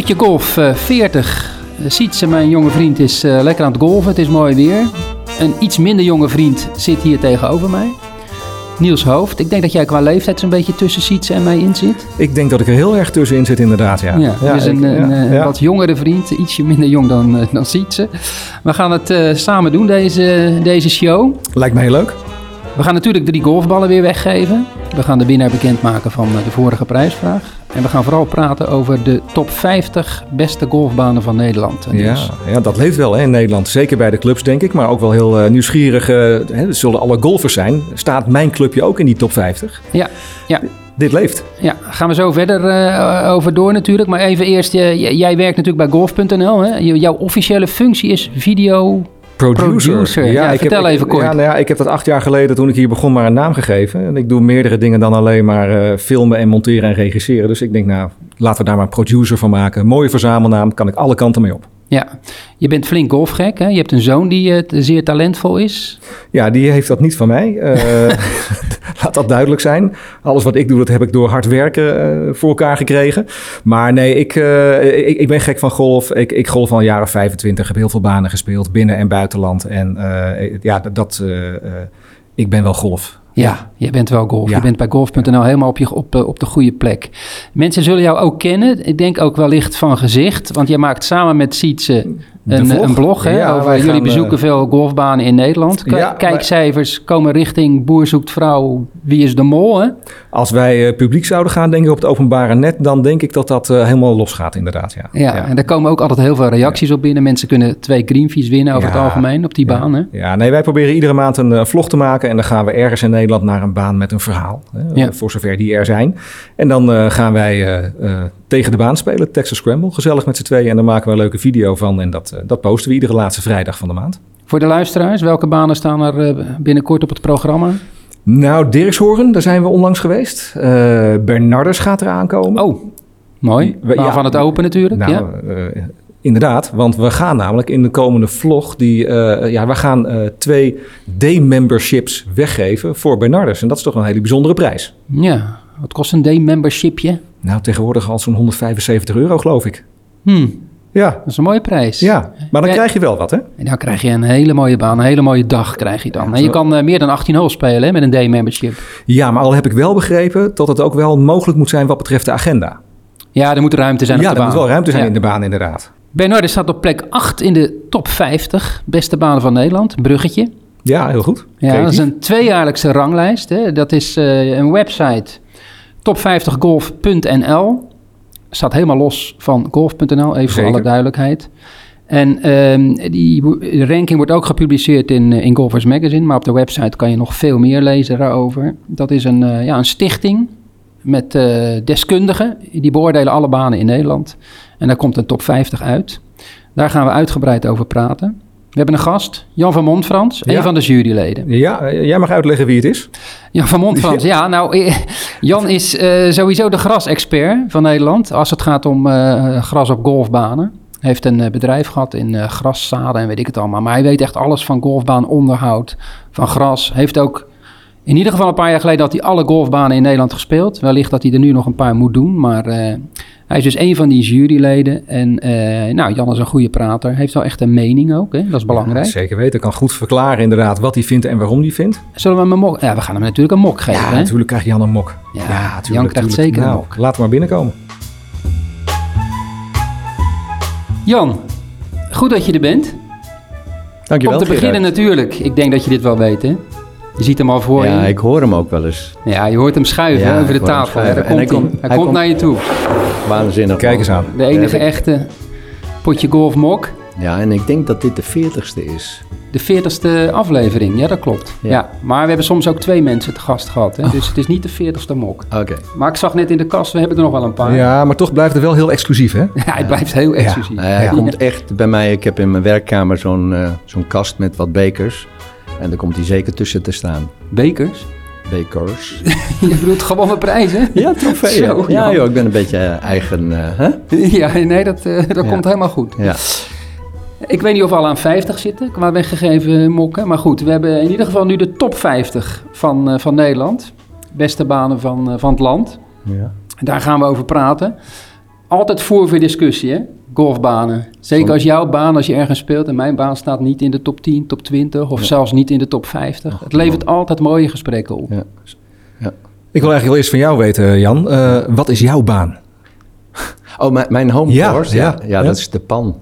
Potje golf eh, 40. Sietse, mijn jonge vriend, is eh, lekker aan het golven. Het is mooi weer. Een iets minder jonge vriend zit hier tegenover mij. Niels Hoofd. Ik denk dat jij qua leeftijd zo'n beetje tussen Sietse en mij in zit. Ik denk dat ik er heel erg tussenin zit inderdaad, ja. Ja, dus ik- een, een, ja, eh, ja. wat jongere vriend, ietsje minder jong dan, eh, dan Sietse. We gaan het eh, samen doen, deze, deze show. Lijkt me heel leuk. We gaan natuurlijk drie golfballen weer weggeven. We gaan de winnaar bekendmaken van eh, de vorige prijsvraag. En we gaan vooral praten over de top 50 beste golfbanen van Nederland. En Ja, ja, dat leeft wel hè, in Nederland. Zeker bij de clubs, denk ik. Maar ook wel heel eh, nieuwsgierig. eh, hè, het zullen alle golfers zijn. Staat mijn clubje ook in die top 50? ja, ja, Dit leeft. ja, gaan we zo verder eh, over door natuurlijk. Maar even eerst, eh, jij werkt natuurlijk bij golf.nl. Jouw officiële functie is video... Producer. Producer, ja, vertel even kort. Ja, nou ja, ik heb dat acht jaar geleden, toen ik hier begon, maar een naam gegeven. En ik doe meerdere dingen dan alleen maar eh, filmen en monteren en regisseren. Dus ik denk, nou, laten we daar maar producer van maken. Mooie verzamelnaam, kan ik alle kanten mee op. Ja, je bent flink golfgek. Hè? Je hebt een zoon die eh, zeer talentvol is. Ja, die heeft dat niet van mij. Eh, laat dat duidelijk zijn. Alles wat ik doe, dat heb ik door hard werken eh, voor elkaar gekregen. Maar nee, ik, ik, ik ben gek van golf. Ik, ik golf al een jaar of 25. Heb heel veel banen gespeeld, binnen- en buitenland. En ja, dat, ik ben wel golf. Ja, je bent wel golf. Ja. Je bent bij golf.nl helemaal op, je, op, op de goede plek. Mensen zullen jou ook kennen. Ik denk ook wellicht van gezicht. Want jij maakt samen met Sietse een, een blog. Hè, Ja, over, jullie gaan, bezoeken eh, veel golfbanen in Nederland. K- Ja, kijkcijfers komen richting Boer zoekt vrouw. Wie is de mol? Hè? Als wij eh, publiek zouden gaan, denk ik, op het openbare net... dan denk ik dat dat eh, helemaal losgaat, inderdaad. Ja, Ja, en daar komen ook altijd heel veel reacties op binnen. Mensen kunnen twee greenfees winnen over het algemeen op die baan. Hè? Ja, nee, wij proberen iedere maand een eh, vlog te maken. En dan gaan we ergens in Nederland naar een baan met een verhaal. Hè. Voor zover die er zijn. En dan eh, gaan wij eh, eh, tegen de baan spelen, Texas Scramble. Gezellig met z'n tweeën. En dan maken we een leuke video van. En dat, eh, dat posten we iedere laatste vrijdag van de maand. Voor de luisteraars, welke banen staan er eh, binnenkort op het programma? Nou, Dirkshoorn, daar zijn we onlangs geweest. Eh Bernardus gaat eraan komen. Oh, mooi. We- ja. van het open natuurlijk. Nou, ja. eh, inderdaad, want we gaan namelijk in de komende vlog die, eh, ja, we gaan eh, twee D-memberships weggeven voor Bernardus. En dat is toch een hele bijzondere prijs. ja, wat kost een day-membershipje? Nou, tegenwoordig al zo'n 175 euro, geloof ik. Hm, Ja, dat is een mooie prijs. ja. maar dan Ja. krijg je wel wat, hè? En dan krijg je een hele mooie baan, een hele mooie dag krijg je dan. En je kan eh, meer dan 18 holes spelen hè, met een day-membership. Ja, maar al heb ik wel begrepen dat het ook wel mogelijk moet zijn wat betreft de agenda. Ja, er moet ruimte zijn ja, op de er baan. moet wel ruimte zijn Ja. in de baan, inderdaad. Bernardes staat op plek 8 in de top 50 beste banen van Nederland. Bruggetje. Ja, heel goed. Ja, dat is een tweejaarlijkse ranglijst. Hè. Dat is eh, een website, top50golf.nl. Staat helemaal los van golf.nl, even voor alle duidelijkheid. En ehm, die ranking wordt ook gepubliceerd in, eh, in Golfers Magazine, maar op de website kan je nog veel meer lezen daarover. Dat is een, eh, ja, een stichting met eh, deskundigen, die beoordelen alle banen in Nederland. En daar komt een top 50 uit. Daar gaan we uitgebreid over praten. We hebben een gast, Jan van Montfrans, een van de juryleden. Ja, eh, jij mag uitleggen wie het is. Jan van Montfrans, ja, nou, eh, Jan is eh, sowieso de grasexpert van Nederland als het gaat om gras op golfbanen. Hij heeft een bedrijf gehad in graszaden en weet ik het allemaal. Maar hij weet echt alles van golfbaanonderhoud, van gras. Heeft ook in ieder geval een paar jaar geleden had hij alle golfbanen in Nederland gespeeld. Wellicht dat hij er nu nog een paar moet doen, maar eh, hij is dus een van die juryleden. En eh, nou, Jan is een goede prater. Heeft wel echt een mening ook, hè? dat is belangrijk. Ja, zeker weten. Kan goed verklaren inderdaad wat hij vindt en waarom hij vindt. Zullen we hem een mok... Ja, we gaan hem natuurlijk een mok geven, Ja, hè? natuurlijk krijgt Jan een mok. Ja, tuurlijk, Jan krijgt zeker een Nou, mok. Laten we maar binnenkomen. Jan, goed dat je er bent. Dankjewel. Om te beginnen Gerard. natuurlijk. Ik denk dat je dit wel weet, hè? Je ziet hem al voor Ja, je. ik hoor hem ook wel eens. Ja, je hoort hem schuiven Ja, over de tafel. Daar schuiven. komt hij. hij Hij, komt- komt hij naar je toe. Waanzinnig. Kijk eens aan. De enige echte potje golf mok. Ja, en ik denk dat dit de 40ste is. De 40ste aflevering, ja dat klopt. Ja. Ja. maar we hebben soms ook twee mensen te gast gehad. Hè? Dus het is niet de 40ste mok. Oké. Maar ik zag net in de kast, we hebben er nog wel een paar. Ja, maar toch blijft het wel heel exclusief, hè? Ja, hij blijft heel exclusief. Ja, hij Ja. komt echt bij mij. Ik heb in mijn werkkamer zo'n eh, zo'n kast met wat bekers. En daar komt hij zeker tussen te staan. Bekers? Bekers. Je bedoelt gewone prijzen? Ja, trofeeën. Zo, ja, joh, ik ben een beetje eh, eigen. eh, hè? Ja, nee, dat, eh, dat Ja. komt helemaal goed. Ja. Ik weet niet of we al aan 50 zitten qua weggegeven mokken. Maar goed, we hebben in ieder geval nu de top 50 van, van Nederland. Beste banen van, van het land. ja. Daar gaan we over praten. altijd voor voor discussie, hè? Golfbanen. Zeker als jouw baan, als je ergens speelt en mijn baan staat niet in de top 10, top 20 of Ja. zelfs niet in de top 50. Het levert altijd mooie gesprekken op. Ja. Ik wil eigenlijk wel eerst van jou weten, Jan. Eh, wat is jouw baan? Oh, mijn, mijn home Ja, course? ja, Ja, ja, ja. dat is de PAN.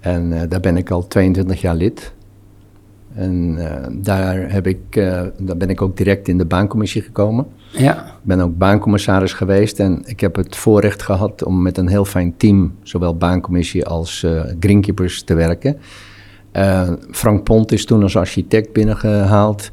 En eh, daar ben ik al 22 jaar lid. En eh, daar, heb ik, eh, daar ben ik ook direct in de baancommissie gekomen. Ja, Ik ben ook baancommissaris geweest en ik heb het voorrecht gehad om met een heel fijn team, zowel baancommissie als eh greenkeepers, te werken. Frank Pont is toen als architect binnengehaald.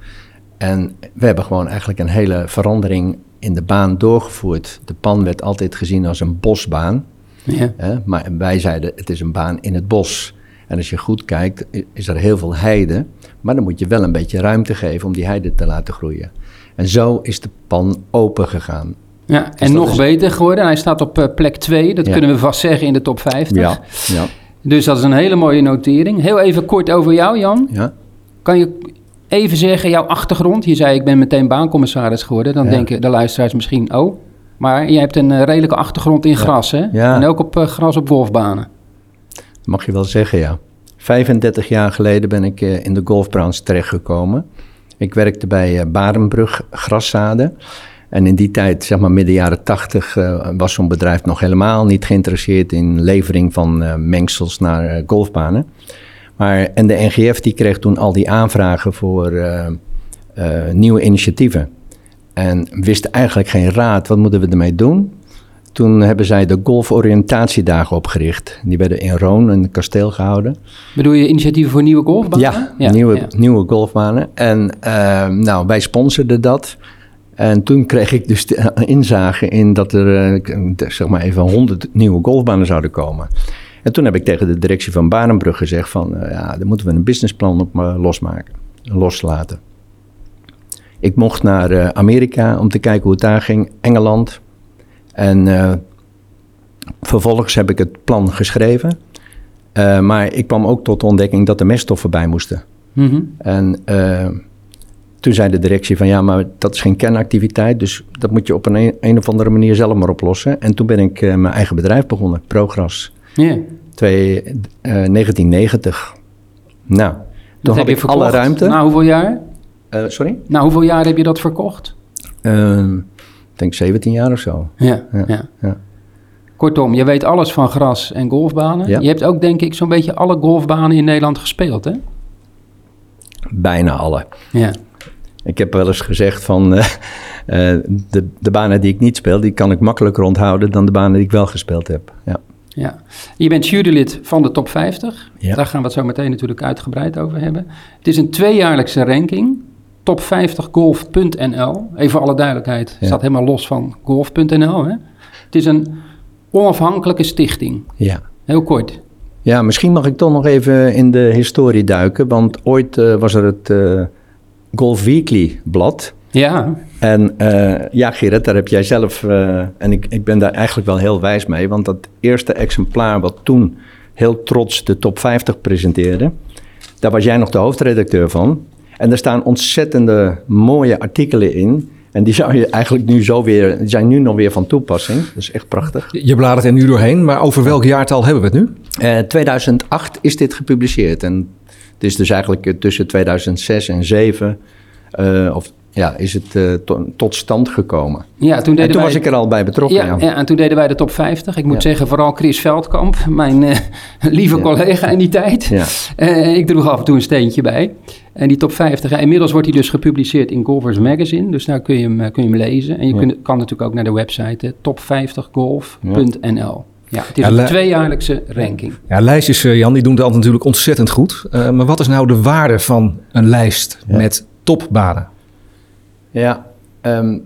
En we hebben gewoon eigenlijk een hele verandering in de baan doorgevoerd. De pan werd altijd gezien als een bosbaan. ja. Hè? Maar wij zeiden, het is een baan in het bos. En als je goed kijkt, is er heel veel heide. Maar dan moet je wel een beetje ruimte geven om die heide te laten groeien. En zo is de pan open gegaan. ja. en dat nog is- beter geworden. Hij staat op eh, plek 2, dat Ja. kunnen we vast zeggen in de top 50. Ja, ja, Dus dat is een hele mooie notering. Heel even kort over jou, Jan. ja. Kan je even zeggen, jouw achtergrond? Je zei, ik ben meteen baancommissaris geworden. Dan Ja. denken de luisteraars misschien, oh. Maar je hebt een eh, redelijke achtergrond in gras, hè? Ja. En ook op eh, gras op Mag je wel zeggen, ja. 35 jaar geleden ben ik eh, in de golfbranche terechtgekomen. Ik werkte bij eh, Barenbrug Graszaden. En in die tijd, zeg maar midden jaren 80, eh, was zo'n bedrijf nog helemaal niet geïnteresseerd in levering van mengsels naar golfbanen. Maar, en de NGF die kreeg toen al die aanvragen voor nieuwe initiatieven. En wist eigenlijk geen raad, wat moeten we ermee doen? Toen hebben zij de golforiëntatiedagen opgericht. Die werden in Roon, in het kasteel gehouden. Bedoel je initiatieven voor nieuwe golfbanen? Ja, nieuwe, ja. nieuwe golfbanen. En eh, nou, wij sponsorden dat. En toen kreeg ik dus inzage in dat er, eh, zeg maar even, 100 nieuwe golfbanen zouden komen. En toen heb ik tegen de directie van Barenbrug gezegd van, eh, ja, daar moeten we een businessplan op eh, losmaken, loslaten. Ik mocht naar Amerika om te kijken hoe het daar ging, Engeland. En eh, vervolgens heb ik het plan geschreven. Eh, maar ik kwam ook tot de ontdekking dat er meststoffen bij moesten. Mhm. En eh, toen zei de directie van ja, maar dat is geen kernactiviteit, dus dat moet je op een, een of andere manier zelf maar oplossen. En toen ben ik mijn eigen bedrijf begonnen, Progras, Ja. twee, eh, 1990. Nou, toen had heb je alle ruimte. Na hoeveel jaar? Sorry? Na hoeveel jaar heb je dat verkocht? Ik denk 17 jaar of zo. Ja, ja. Ja, ja. Kortom, je weet alles van gras en golfbanen. Ja. Je hebt ook, denk ik, zo'n beetje alle golfbanen in Nederland gespeeld, hè? Bijna alle. Ja. Ik heb wel eens gezegd van eh, eh, de, de banen die ik niet speel, die kan ik makkelijker onthouden dan de banen die ik wel gespeeld heb. Ja. Ja. Je bent jurylid van de top 50. Ja. Daar gaan we het zo meteen natuurlijk uitgebreid over hebben. Het is een tweejaarlijkse ranking. Top50golf.nl. Even voor alle duidelijkheid. Ja. Staat helemaal los van golf.nl. Hè? Het is een onafhankelijke stichting. ja. Heel kort. Ja, misschien mag ik toch nog even in de historie duiken. Want ooit eh, was er het eh, Golf Weekly blad. Ja, En eh, ja, Gerrit, daar heb jij zelf... en ik, ik ben daar eigenlijk wel heel wijs mee. Want dat eerste exemplaar wat toen heel trots de top 50 presenteerde... daar was jij nog de hoofdredacteur van. En daar staan ontzettende mooie artikelen in... En die zou je eigenlijk nu zo weer, die zijn nu nog weer van toepassing. Dat is echt prachtig. Je bladert er nu doorheen, maar over welk jaartal hebben we het nu? Eh 2008 is dit gepubliceerd. En het is dus eigenlijk eh, tussen 2006 en 2007 eh, of, ja, is het eh, to- tot stand gekomen. ja toen En deden toen wij... was ik er al bij betrokken. Ja, Ja, ja, en toen deden wij de top 50. Ik moet Ja. zeggen, vooral Chris Veldkamp, mijn eh, lieve Ja. collega in die tijd. Ja. Eh, ik droeg af en toe een steentje bij. En die top 50, ja, inmiddels wordt hij dus gepubliceerd in Golfers Magazine. Dus daar kun je hem, kun je hem lezen. En je Ja. kunt, kan natuurlijk ook naar de website top50golf.nl. Ja, het is Ja, een tweejaarlijkse ranking. Ja, lijstjes, Jan, die doen dat natuurlijk ontzettend goed. Eh, maar wat is nou de waarde van een lijst Ja. met topbanen? Ja, ehm,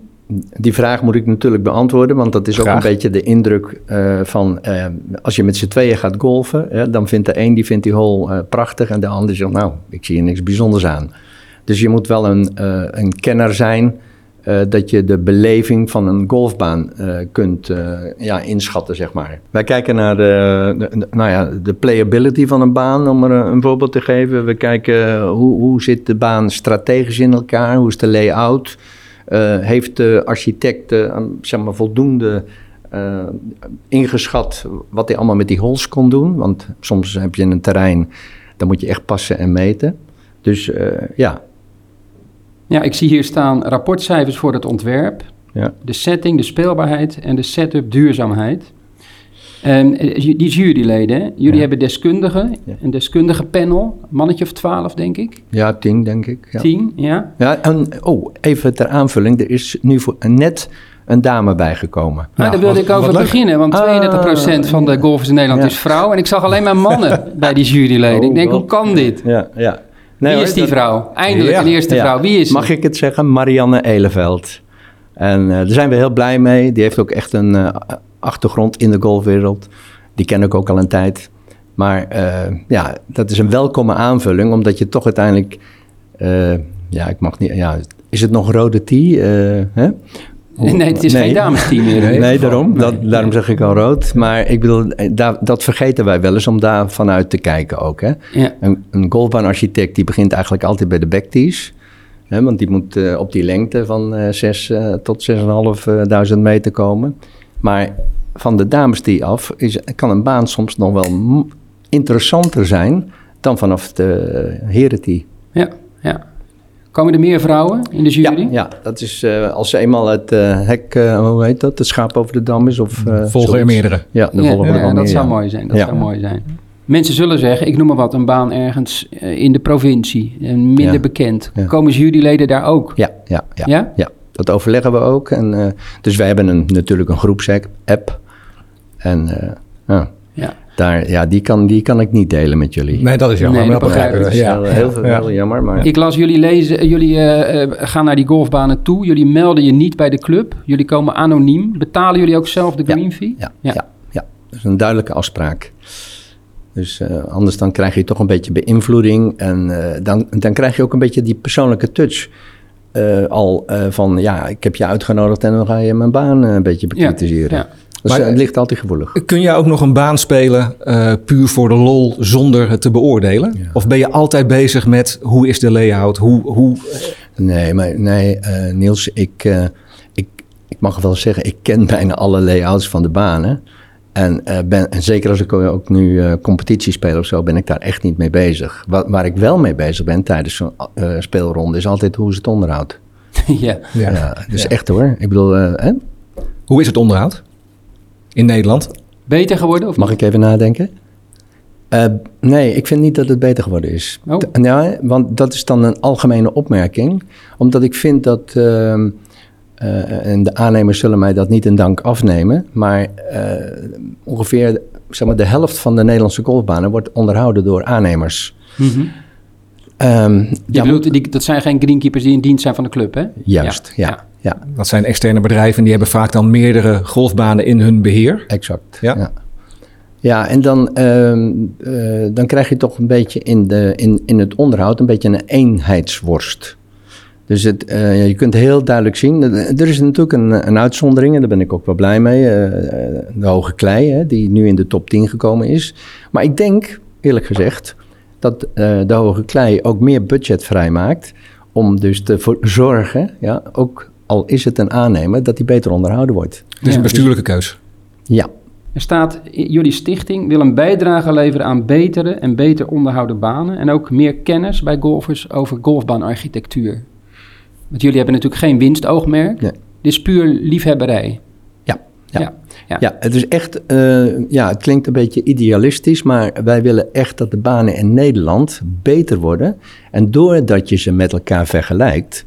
die vraag moet ik natuurlijk beantwoorden, want dat is ook een beetje de indruk eh, van ehm, als je met z'n tweeën gaat golfen, hè, dan vindt de een die, vindt die hole eh, prachtig en de ander zegt nou, ik zie er niks bijzonders aan. Dus je moet wel een, eh, een kenner zijn eh, dat je de beleving van een golfbaan eh, kunt eh, ja, inschatten, zeg maar. Wij kijken naar de, nou ja, de playability van een baan, om er een, voorbeeld te geven. We kijken hoe, hoe zit de baan strategisch in elkaar, hoe is de layout, Eh, heeft de architect zeg maar, voldoende ingeschat wat hij allemaal met die holes kon doen. Want soms heb je een terrein, dan moet je echt passen en meten. Dus ja, Ja, ik zie hier staan rapportcijfers voor het ontwerp, ja. de setting, de speelbaarheid en de setup duurzaamheid. En eh, die juryleden, hè? jullie Ja. hebben deskundigen, Ja. een deskundige panel, mannetje of twaalf denk ik, ja tien denk ik. Ja. tien, ja. Ja, en oh, even ter aanvulling. Er is nu voor, net een dame bijgekomen. Nou, daar wilde wat- ik over beginnen, want Ah, 32% van de golfers in Nederland ja. is vrouw. En ik zag alleen maar mannen bij die juryleden. ik Oh, denk, hoe kan dit? Ja, ja. Nee, Wie is die vrouw? Eindelijk Ja. een eerste Ja. vrouw. Wie is? Mag ik het zeggen? Marianne Eleveld. En eh, daar zijn we heel blij mee. Die heeft ook echt een eh, achtergrond in de golfwereld. Die ken ik ook al een tijd. Maar eh, ja, dat is een welkome aanvulling, omdat je toch uiteindelijk... ja, ik mag niet... Ja, is het nog rode eh, hè? Nee, het is geen damesteam meer. Nee, Nee, daarom. nee. Dat, daarom zeg ik al rood. Maar ik bedoel, eh, daar, dat vergeten wij wel eens om daar vanuit te kijken ook. Hè? Ja. Een, een golfbaanarchitect die begint eigenlijk altijd bij de backtees. Hè, want die moet eh, op die lengte van eh 6 eh, tot 6.500 meter komen. Maar van de damestee af is, kan een baan soms nog wel interessanter zijn dan vanaf de herentee. Komen er meer vrouwen in de jury? ja, dat is eh, als ze eenmaal het eh, hek, eh, hoe heet dat, het schaap over de dam is. Of, eh, Volgen er meerdere. Ja, de Ja, volgen er ja, wel dat meer, zou ja. mooi zijn. Dat Ja. zou mooi zijn. Mensen zullen zeggen, ik noem maar wat, een baan ergens in de provincie, en minder Ja. bekend. Ja. Komen juryleden daar ook? Ja, ja, ja. Ja? ja? dat overleggen we ook. En, eh, dus wij hebben een, natuurlijk een groepsapp. En eh, Ja. Daar, ja, die, kan, die kan ik niet delen met jullie. Nee, dat is jammer. Nee, maar dat begrijp begrijpen ik. we. Dat is heel, heel, veel- Ja. heel jammer. Maar Ik las jullie lezen, jullie eh, eh, gaan naar die golfbanen toe. Jullie melden je niet bij de club. Jullie komen anoniem. Betalen jullie ook zelf de Ja. green fee? ja, ja. Ja, dat is een duidelijke afspraak. Dus eh, anders dan krijg je toch een beetje beïnvloeding. En eh, dan, dan krijg je ook een beetje die persoonlijke touch. eh, al eh, van, ja, ik heb je uitgenodigd en dan ga je mijn baan eh, een beetje bekritiseren. ja. Dus Maar- eh, het ligt altijd gevoelig. Kun jij ook nog een baan spelen eh, puur voor de lol zonder het te beoordelen? Ja. Of ben je altijd bezig met hoe is de layout? Hoe, hoe... Nee, maar nee, eh, Niels, ik, eh, ik, ik mag wel zeggen, ik ken bijna alle layouts van de banen. En, eh, ben, en zeker als ik ook nu eh, competitie speel of zo, ben ik daar echt niet mee bezig. Wa- waar ik wel mee bezig ben tijdens zo'n eh, speelronde is altijd hoe is het onderhoud. ja. Ja. Ja, dus Ja. echt hoor. Ik bedoel, eh, hè? Hoe is het onderhoud in Nederland? Beter geworden? Of mag ik even nadenken? Eh, nee, ik vind niet dat het beter geworden is. Oh. Ja, want dat is dan een algemene opmerking. Omdat ik vind dat, ehm, eh, en de aannemers zullen mij dat niet in dank afnemen, maar eh, ongeveer zeg maar, de helft van de Nederlandse golfbanen wordt onderhouden door aannemers. Je daar bedoelt, moet- die, dat zijn geen greenkeepers die in dienst zijn van de club, hè? Juist, ja, ja. Ja. Dat zijn externe bedrijven en die hebben vaak dan meerdere golfbanen in hun beheer. Exact. Ja. Ja, ja. en dan, ehm, eh, dan krijg je toch een beetje in, de, in, in het onderhoud een beetje een eenheidsworst. Dus het, eh, je kunt heel duidelijk zien, er is natuurlijk een, een uitzondering en daar ben ik ook wel blij mee. eh, eh, de Hoge Klei, hè, die nu in de top 10 gekomen is. Maar ik denk, eerlijk gezegd, dat eh, de Hoge Klei ook meer budget vrijmaakt om dus te voor- zorgen, ja, ook al is het een aannemer, dat die beter onderhouden wordt. Dus een bestuurlijke keus. Ja, Er staat, jullie stichting wil een bijdrage leveren aan betere en beter onderhouden banen en ook meer kennis bij golfers over golfbaanarchitectuur. Want jullie hebben natuurlijk geen winstoogmerk. Nee. Dit is puur liefhebberij. Ja, ja. Ja, ja. Ja, het is echt, eh, ja, het klinkt een beetje idealistisch, maar wij willen echt dat de banen in Nederland beter worden. En doordat je ze met elkaar vergelijkt,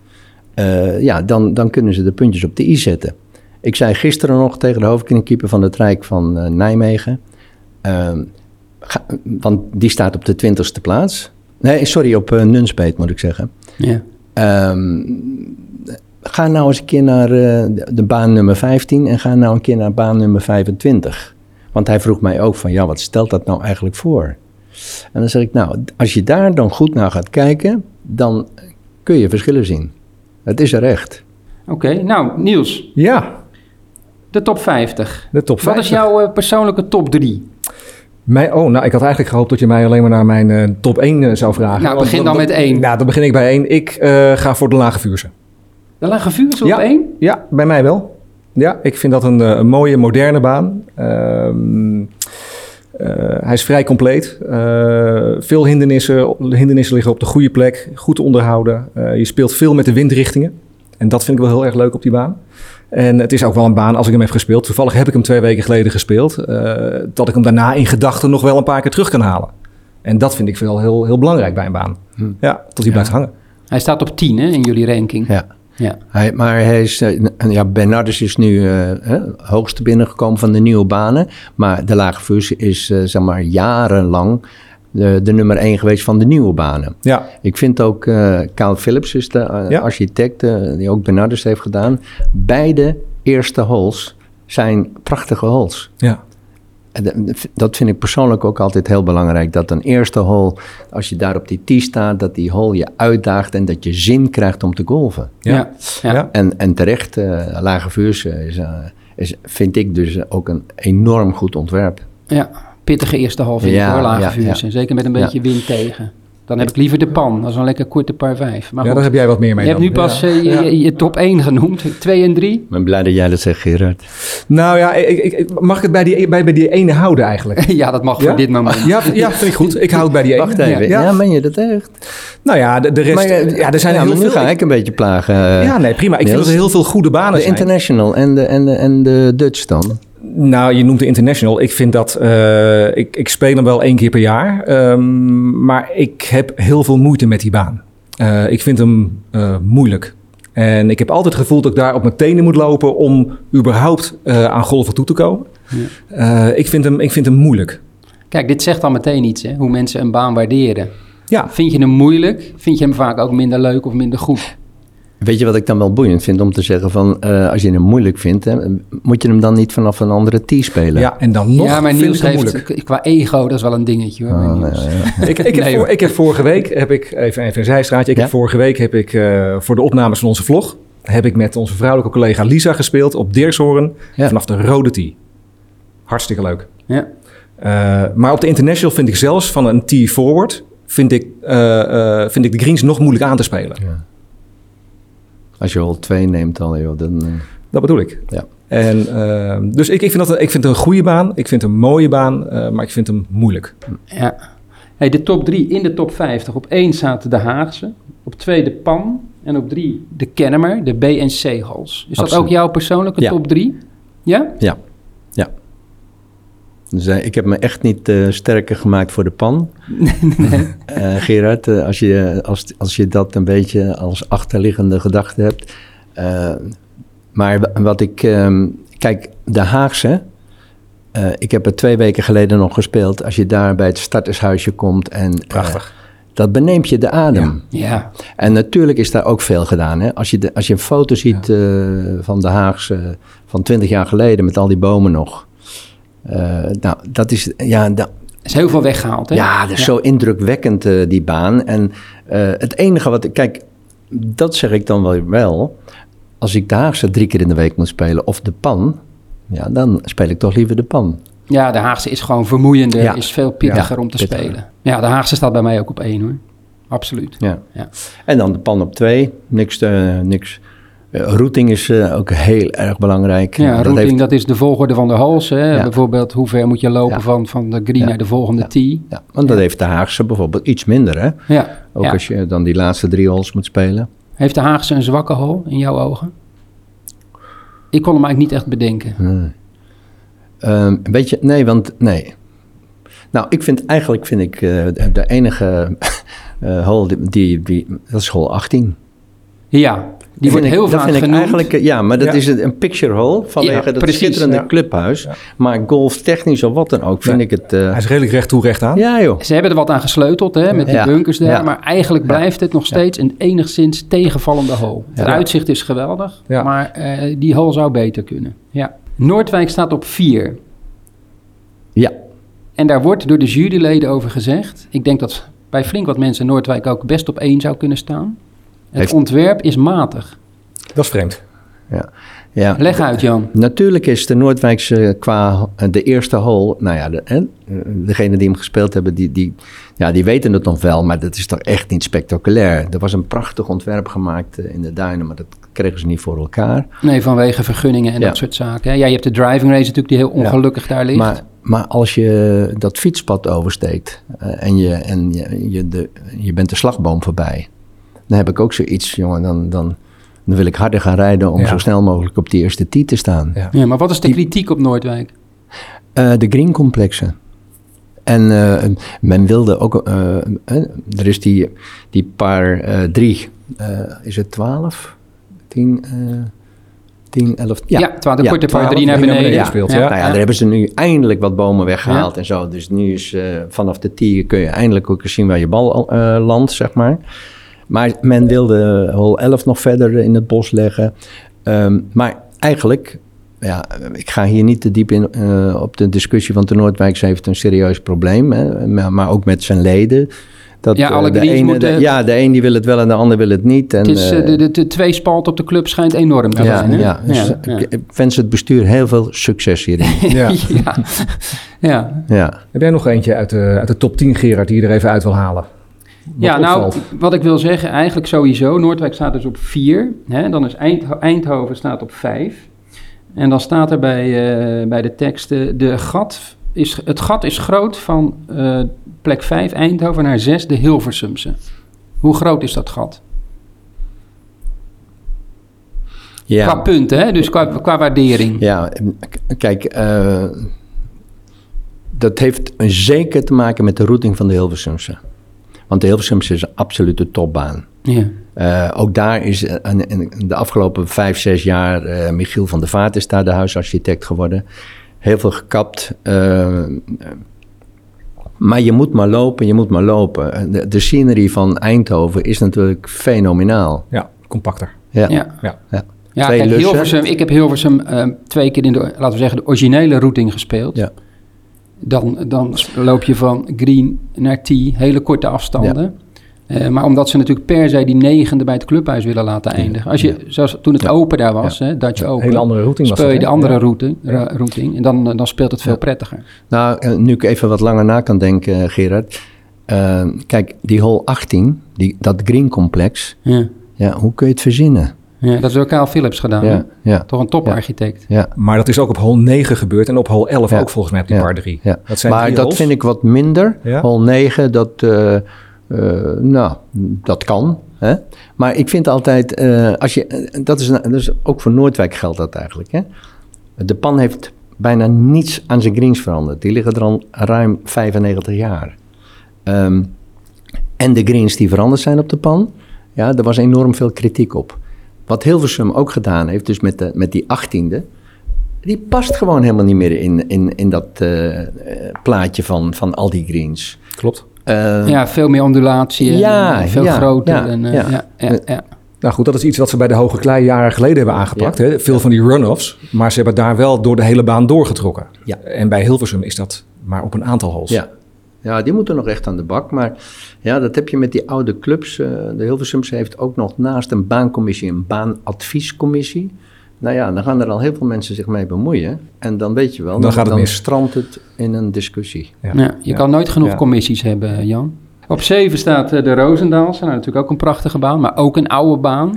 eh, ja, dan, dan kunnen ze de puntjes op de i zetten. Ik zei gisteren nog tegen de hoofdkringkeeper van het Rijk van eh, Nijmegen, ga- want die staat op de twintigste plaats. Nee, sorry, op uh, Nunspeet moet ik zeggen. Ja. Ehm, ga nou eens een keer naar eh, de- de baan nummer 15 en ga nou een keer naar baan nummer 25. Want hij vroeg mij ook van, ja, wat stelt dat nou eigenlijk voor? En dan zeg ik, nou, als je daar dan goed naar gaat kijken, dan kun je verschillen zien. Het is er echt. Oké, nou Niels, Ja, de top 50. de top 5. Wat is jouw eh, persoonlijke top 3? Mij, oh, nou, ik had eigenlijk gehoopt dat je mij alleen maar naar mijn eh, top 1 eh, zou vragen. Nou, begin dan dat- met één. Nou, dan begin ik bij 1. Ik eh, ga voor de lage vuurse. De lage vuurs op Ja. één? Ja, bij mij wel. Ja, ik vind dat een, een mooie, moderne baan. Eh, hij is vrij compleet. Eh, veel hindernissen, hindernissen liggen op de goede plek, goed onderhouden. Eh, je speelt veel met de windrichtingen. En dat vind ik wel heel erg leuk op die baan. En het is ook wel een baan, als ik hem heb gespeeld, toevallig heb ik hem twee weken geleden gespeeld, eh, dat ik hem daarna in gedachten nog wel een paar keer terug kan halen. En dat vind ik wel heel, heel belangrijk bij een baan. Ja, tot hij blijft hangen. Hij staat op 10 hè, in jullie ranking. Ja. Ja. Hij, maar hij is, eh, ja, Bernardus is nu eh hè, hoogste binnengekomen van de nieuwe banen. Maar de Lage Vuurs is eh, zeg maar jarenlang de, de nummer één geweest van de nieuwe banen. Ja, Ik vind ook eh Carl Philips is de Ja. architect die ook Bernardus heeft gedaan. Beide eerste holes zijn prachtige holes. ja. Dat vind ik persoonlijk ook altijd heel belangrijk. Dat een eerste hole, als je daar op die tee staat, dat die hole je uitdaagt en dat je zin krijgt om te golven. Ja. Ja. En, en terecht, eh, Lage Vuurs is, eh, is, vind ik dus ook een enorm goed ontwerp. Ja, pittige eerste half uur Ja, hoor, lage ja, vuurs. zeker met een beetje wind tegen. Dan heb ik liever de pan. Dat is een lekker korte par vijf. Maar ja, goed, daar heb jij wat meer mee je hebt dan. nu pas Ja. eh, je, Ja. je, je top 1 genoemd. 2 en 3. Ik ben blij dat jij dat zegt, Gerard. Nou ja, ik, ik- mag ik het bij die, bij, bij die ene houden eigenlijk? ja, dat mag Ja? voor dit moment. Ja, ja, vind ik goed. Ik hou het bij die ene. Wacht even. Ja, Ja. meen je dat echt? Nou ja, de, de rest... Maar, eh, ja, er zijn ja, heel maar veel... nu ga ik een beetje plagen. eh, ja, nee, prima. Ik vind dat er heel veel goede banen de zijn. International en de, en, de, en de Dutch dan? Nou, je noemt de International. Ik vind dat... eh, ik, ik speel hem wel één keer per jaar. ehm, maar ik heb heel veel moeite met die baan. Eh, ik vind hem eh, moeilijk. En ik heb altijd het gevoel dat ik daar op mijn tenen moet lopen... om überhaupt aan golven toe te komen. Eh, ik, vind hem, ik vind hem moeilijk. Kijk, dit zegt al meteen iets, hè, hoe mensen een baan waarderen. Ja, Vind je hem moeilijk? Vind je hem vaak ook minder leuk of minder goed? Weet je wat ik dan wel boeiend vind om te zeggen van... eh, als je hem moeilijk vindt, hè, moet je hem dan niet vanaf een andere tee spelen? ja, en dan nog ja, ik hem heeft, moeilijk. qua ego, dat is wel een dingetje hoor. Oh, ja, ja. Ik, ik, heb Nee, voor- hoor. ik heb vorige week, heb ik, even, even een zijstraatje, ik Ja? heb vorige week heb ik eh, voor de opnames van onze vlog, heb ik met onze vrouwelijke collega Lisa gespeeld op Dirkshoorn Ja. vanaf de rode tee. Hartstikke leuk. Ja. Eh, maar op de International vind ik zelfs van een tee forward, vind ik, eh, eh, vind ik de greens nog moeilijk aan te spelen. Als je hole 2 neemt al, joh, dan... eh, Dat bedoel ik. ja. En, eh, dus ik, ik, vind dat, ik vind het een goede baan, ik vind het een mooie baan, eh, maar ik vind hem moeilijk. Ja. Hey, de top 3 in de top 50. Op 1 zaten de Haagse. Op 2 de Pan. En op 3 de Kennemer, de B en C hals. Is dat ook jouw persoonlijke Ja. top 3? Ja? Ja, ja. Dus ik heb me echt niet eh, sterker gemaakt voor de pan. Eh, Gerard, eh, als, je, als, als je dat een beetje als achterliggende gedachte hebt. Maar wa- wat ik... ehm, kijk, de Haagse... ik heb er twee weken geleden nog gespeeld. Als je daar bij het startershuisje komt en... Prachtig. dat beneemt je de adem. Ja. En natuurlijk is daar ook veel gedaan. Hè? Als, je de, als je een foto ziet van de Haagse van 20 jaar geleden met al die bomen nog. Eh, nou, dat is, ja, Er is heel veel weggehaald, hè? ja, dat is zo indrukwekkend, eh, die baan. En eh, het enige wat ik, kijk, dat zeg ik dan wel wel. Als ik de Haagse drie keer in de week moet spelen of de pan, ja, dan speel ik toch liever de pan. Ja, de Haagse is gewoon vermoeiender, Ja. is veel pittiger Ja, om te pittiger. spelen. Ja, de Haagse staat bij mij ook op 1 hoor. Absoluut. Ja. En dan de pan op twee, niks. eh, niks. Eh, routing is eh, ook heel erg belangrijk. Ja, Dat routing, heeft- dat is de volgorde van de hals. Hè? Ja. Bijvoorbeeld, hoe ver moet je lopen Ja. van, van de green Ja. naar de volgende tee? Ja, want dat heeft de Haagse bijvoorbeeld iets minder, hè? Ja. Ook als je dan die laatste drie holes moet spelen. Heeft de Haagse een zwakke hol in jouw ogen? Ik kon hem eigenlijk niet echt bedenken. Nee. Weet je, nee, want nee. Nou, ik vind eigenlijk vind ik eh, de, enige eh hole die, die, die, dat is hole 18. Ja, die wordt vind heel ik, dat vaak vind ik eigenlijk, eh, ja, maar dat Ja. is een picture hole vanwege Ja, dat precies, schitterende ja. clubhuis. Maar golftechnisch of wat dan ook, vind ik het. eh, Hij is redelijk recht toe, recht aan. ja, joh. Ze hebben er wat aan gesleuteld hè, met die bunkers daar. Ja. Maar eigenlijk blijft het nog steeds een enigszins tegenvallende hole. Het uitzicht is geweldig, Ja. maar eh, die hole zou beter kunnen. Ja. Noordwijk staat op 4. Ja, En daar wordt door de juryleden over gezegd. Ik denk dat bij flink wat mensen Noordwijk ook best op 1 zou kunnen staan. Het Heeft- ontwerp is matig. Dat is vreemd. ja. Ja. Leg uit, Jan. Natuurlijk is de Noordwijkse qua de eerste hole, nou ja, de, hè, degene die hem gespeeld hebben, die, die, ja, die weten het nog wel, maar dat is toch echt niet spectaculair. Er was een prachtig ontwerp gemaakt eh, in de duinen, maar dat kregen ze niet voor elkaar. Nee, vanwege vergunningen en Ja. dat soort zaken. Ja, je hebt de driving race natuurlijk die heel ongelukkig daar ligt. Maar, maar als je dat fietspad oversteekt eh, en, je, en je, je, de, je bent de slagboom voorbij, dan heb ik ook zoiets, jongen, dan, dan, dan wil ik harder gaan rijden om Ja. zo snel mogelijk op die eerste tee te staan. Ja. ja, maar wat is de kritiek op Noordwijk? Eh, de greencomplexen. En eh, men wilde ook, eh, er is die, die paar eh, drie, eh, is het twaalf? Tien, eh tien, elf? Ja, terwijl de korte par 12, drie naar beneden. gespeeld, ja. Nou ja, daar hebben ze nu eindelijk wat bomen weggehaald en zo. Dus nu is eh, vanaf de tee kun je eindelijk ook eens zien waar je bal eh, landt, zeg maar. Maar men wilde hole 11 nog verder in het bos leggen. Ehm, maar eigenlijk, ja, ik ga hier niet te diep in eh, op de discussie, want de Noordwijkse heeft een serieus probleem. Hè, maar, ook met zijn leden. Dat, Ja, alle eh, de greens ene, moeten- de- ja, de een die wil het wel en de ander wil het niet. En, Het is, eh, de, de, de twee spalt op de club schijnt enorm te ja, zijn. hè? ja, dus ja, ja. ik wens het bestuur heel veel succes hierin. Ja. ja. ja. ja. Heb jij nog eentje uit de, uit de top 10, Gerard, die je er even uit wil halen? Wat Ja, nou, wat ik wil zeggen, eigenlijk sowieso. Noordwijk staat dus op 4. Dan is Eind, Eindhoven staat op 5. En dan staat er bij, eh, bij de teksten... De gat is, het gat is groot van eh, plek 5 Eindhoven naar 6 de Hilversumse. Hoe groot is dat gat? Ja. Qua punten, hè? dus qua, qua waardering. Ja, kijk, eh, dat heeft zeker te maken met de routing van de Hilversumse. Want de Hilversumse is een absolute topbaan. Ja. Eh, ook daar is in de afgelopen vijf, zes jaar... eh, Michiel van der Vaart is daar de huisarchitect geworden. Heel veel gekapt. eh, maar je moet maar lopen, je moet maar lopen. De, de scenery van Eindhoven is natuurlijk fenomenaal. Ja, compacter. Ja, Ja. Ja. ja. Ja, Twee kijk, lussen. Hilversum, ik heb Hilversum twee keer in de, laten we zeggen, de originele routing gespeeld. Ja. Dan, dan loop je van green naar tee, hele korte afstanden. Eh, maar omdat ze natuurlijk per se die negende bij het clubhuis willen laten eindigen. Als je, zoals toen het Ja. open daar was, hè, dat je open, hele andere routing was speel je dat, de andere routing, ra- routing. En dan, eh, dan speelt het veel prettiger. Nou, eh, nu ik even wat langer na kan denken, eh, Gerard. Eh, kijk, die hole 18, die, dat green complex, Ja. ja, hoe kun je het verzinnen? Ja, dat is door Karel Philips gedaan. Ja, ja, Toch een toparchitect. ja. Maar dat is ook op hole 9 gebeurd en op hole 11 Ja. ook volgens mij op die Ja. par 3. ja. Dat zijn maar drie dat holes. vind ik wat minder. Ja. Hole 9, dat, eh, eh, nou, dat kan. Hè? Maar ik vind altijd, eh, als je, dat, is, dat is ook voor Noordwijk geldt dat eigenlijk. Hè? De pan heeft bijna niets aan zijn greens veranderd. Die liggen er al ruim 95 jaar. Ehm, en de greens die veranderd zijn op de pan, ja, er was enorm veel kritiek op. Wat Hilversum ook gedaan heeft, dus met, de, met die 18e, die past gewoon helemaal niet meer in, in, in dat eh, plaatje van, van al die greens. Klopt. Eh, Ja, veel meer ondulatie en Ja, eh, veel ja, groter. ja, en, eh, ja. ja. Ja, ja, Nou goed, dat is iets wat ze bij de Hoge Klei jaren geleden hebben aangepakt. Hè? Veel van die run-offs. Maar ze hebben daar wel door de hele baan doorgetrokken. Ja. En bij Hilversum is dat maar op een aantal holes. Ja. Ja, die moeten nog echt aan de bak. Maar ja, dat heb je met die oude clubs. eh, de Hilversumse heeft ook nog naast een baancommissie een baanadviescommissie. Nou ja, dan gaan er al heel veel mensen zich mee bemoeien. En dan weet je wel, Dan gaat het mis. strandt het in een discussie. Ja. Ja, je Ja. kan nooit genoeg Ja. commissies hebben, Jan. Op 7 staat eh, de Roosendaalse. Nou, natuurlijk ook een prachtige baan, maar ook een oude baan.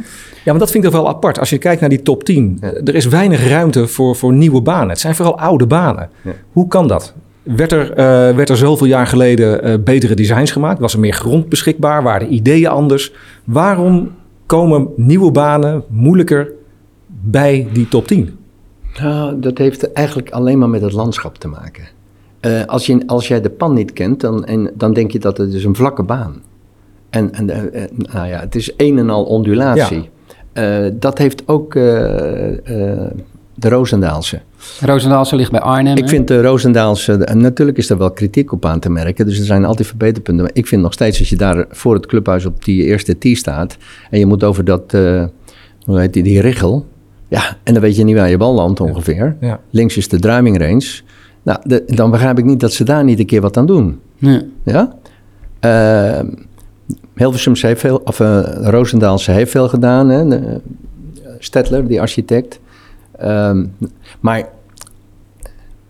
Ja, maar dat vind ik toch wel apart. Als je kijkt naar die top 10, eh, er is weinig ruimte voor, voor nieuwe banen. Het zijn vooral oude banen. Ja. Hoe kan dat? Werd er, eh, werd er zoveel jaar geleden eh, betere designs gemaakt? Was er meer grond beschikbaar? Waren de ideeën anders? Waarom komen nieuwe banen moeilijker bij die top 10? Nou, dat heeft eigenlijk alleen maar met het landschap te maken. Eh, als, je, als jij de pan niet kent, dan, en, dan denk je dat het is een vlakke baan. En, en nou ja, het is een en al ondulatie. Dat heeft ook de Roosendaalse. Roosendaalse ligt bij Arnhem. Ik hè? vind de Roosendaalse, en natuurlijk is er wel kritiek op aan te merken, dus er zijn altijd verbeterpunten. Maar ik vind nog steeds, als je daar voor het clubhuis op die eerste tee staat, en je moet over dat, eh, hoe heet die, die richel, ja, en dan weet je niet waar je bal landt ongeveer. Ja. Links is de driving range. Nou, de- dan begrijp ik niet dat ze daar niet een keer wat aan doen. Ja. Ja? Eh Hilversums heeft veel, of eh Roosendaalse heeft veel gedaan. Hè? De- Stedtler, die architect. Ehm, maar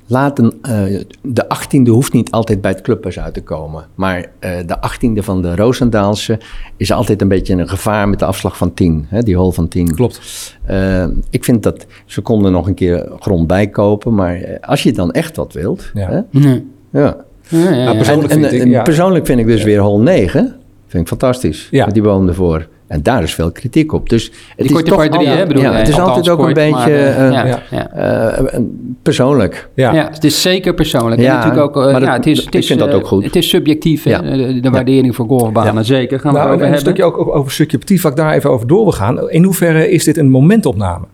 laten, eh, de achttiende hoeft niet altijd bij het clubhuis uit te komen. Maar eh, de achttiende van de Roosendaalse is altijd een beetje een gevaar met de afslag van 10. Hè, die hol van 10. Klopt. Eh, ik vind dat ze konden nog een keer grond bijkopen. Maar als je dan echt wat wilt. Ja. Hè, Nee. ja. Ja, ja, ja. Nou, persoonlijk en, vind en- ik, en ja. persoonlijk vind ik dus weer hol 9. Vind ik fantastisch. Ja. Met die boom ervoor. En daar is veel kritiek op. Dus het Die is toch drie, al- hè, bedoel ja, het is altijd ook een beetje persoonlijk. Ja. Ja, het is zeker persoonlijk. Ja, en natuurlijk ook, eh, maar ja, het is, het ik is, vind dat eh, ook goed. Het is subjectief, Ja. de, de waardering voor golfbanen. Ja. Zeker, gaan we Nou, en over een stukje ook over subjectief, waar ik daar even over door wil gaan. In hoeverre is dit een momentopname?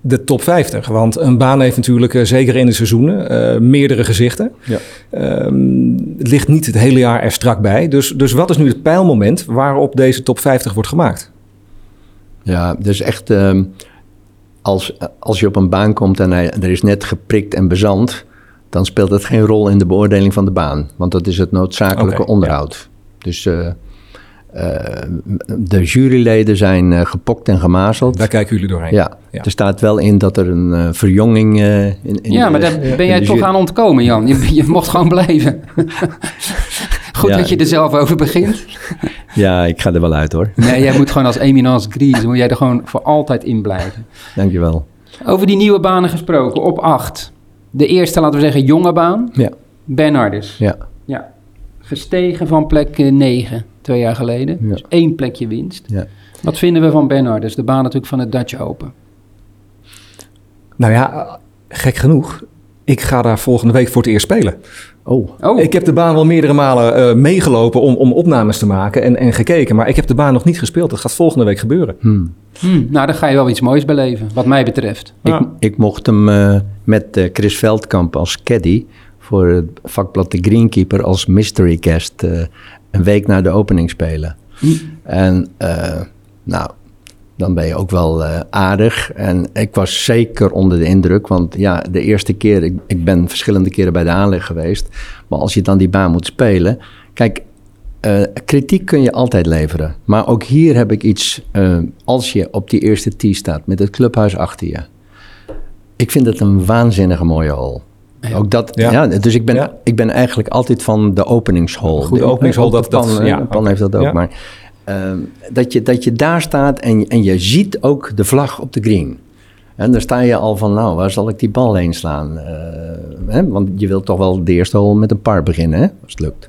De top 50. Want een baan heeft natuurlijk, eh, zeker in de seizoenen, eh, meerdere gezichten. Ja. Ehm, het ligt niet het hele jaar er strak bij. Dus, dus wat is nu het pijlmoment waarop deze top 50 wordt gemaakt? Ja, dus echt ehm, als, als je op een baan komt en hij, er is net geprikt en bezand, dan speelt het geen rol in de beoordeling van de baan. Want dat is het noodzakelijke onderhoud. Dus eh, eh, de juryleden zijn eh, gepokt en gemazeld. Daar kijken jullie doorheen. Ja, Ja. er staat wel in dat er een verjonging in, in ja, de- maar daar ben jij toch aan ontkomen, Jan. Je, je mocht gewoon blijven. Goed Ja. dat je er zelf over begint. Ja, ik ga er wel uit hoor. Nee, jij moet gewoon als eminence grise, moet jij er gewoon voor altijd in blijven. Dankjewel. Over die nieuwe banen gesproken, op 8. De eerste, laten we zeggen, jonge baan, Ja, Bernardus. ja. Ja, gestegen van plek 9 twee jaar geleden. Ja. Dus één plekje winst. ja. Wat vinden we van Bernardus, de baan natuurlijk van het Dutch Open? Nou ja, gek genoeg. Ik ga daar volgende week voor het eerst spelen. Oh, Oh, Ik heb de baan wel meerdere malen eh, meegelopen om, om opnames te maken en, en gekeken. Maar ik heb de baan nog niet gespeeld. Dat gaat volgende week gebeuren. hmm. hm, nou, daar ga je wel iets moois beleven, wat mij betreft. Ja. Ik, ik mocht hem eh, met eh, Chris Veldkamp als caddy voor het vakblad De Greenkeeper als mystery guest eh, een week na de opening spelen. Hm. En eh, nou, dan ben je ook wel eh, aardig. En ik was zeker onder de indruk, want ja, de eerste keer, ik, ik ben verschillende keren bij de aanleg geweest. Maar als je dan die baan moet spelen, kijk, eh, kritiek kun je altijd leveren. Maar ook hier heb ik iets, eh, als je op die eerste tee staat met het clubhuis achter je. Ik vind het een waanzinnige mooie hole. Ja. Ook dat, Ja. ja. dus ik ben, Ja. ik ben eigenlijk altijd van de openingshole. Goede De- de dat- dat- Pan, ja, de Pan heeft dat ook. Ja. Maar ehm, dat, je, dat je daar staat en, en je ziet ook de vlag op de green. En dan sta je al van, nou, waar zal ik die bal heen slaan? Eh, hè? Want je wilt toch wel de eerste hole met een par beginnen, hè? als het lukt.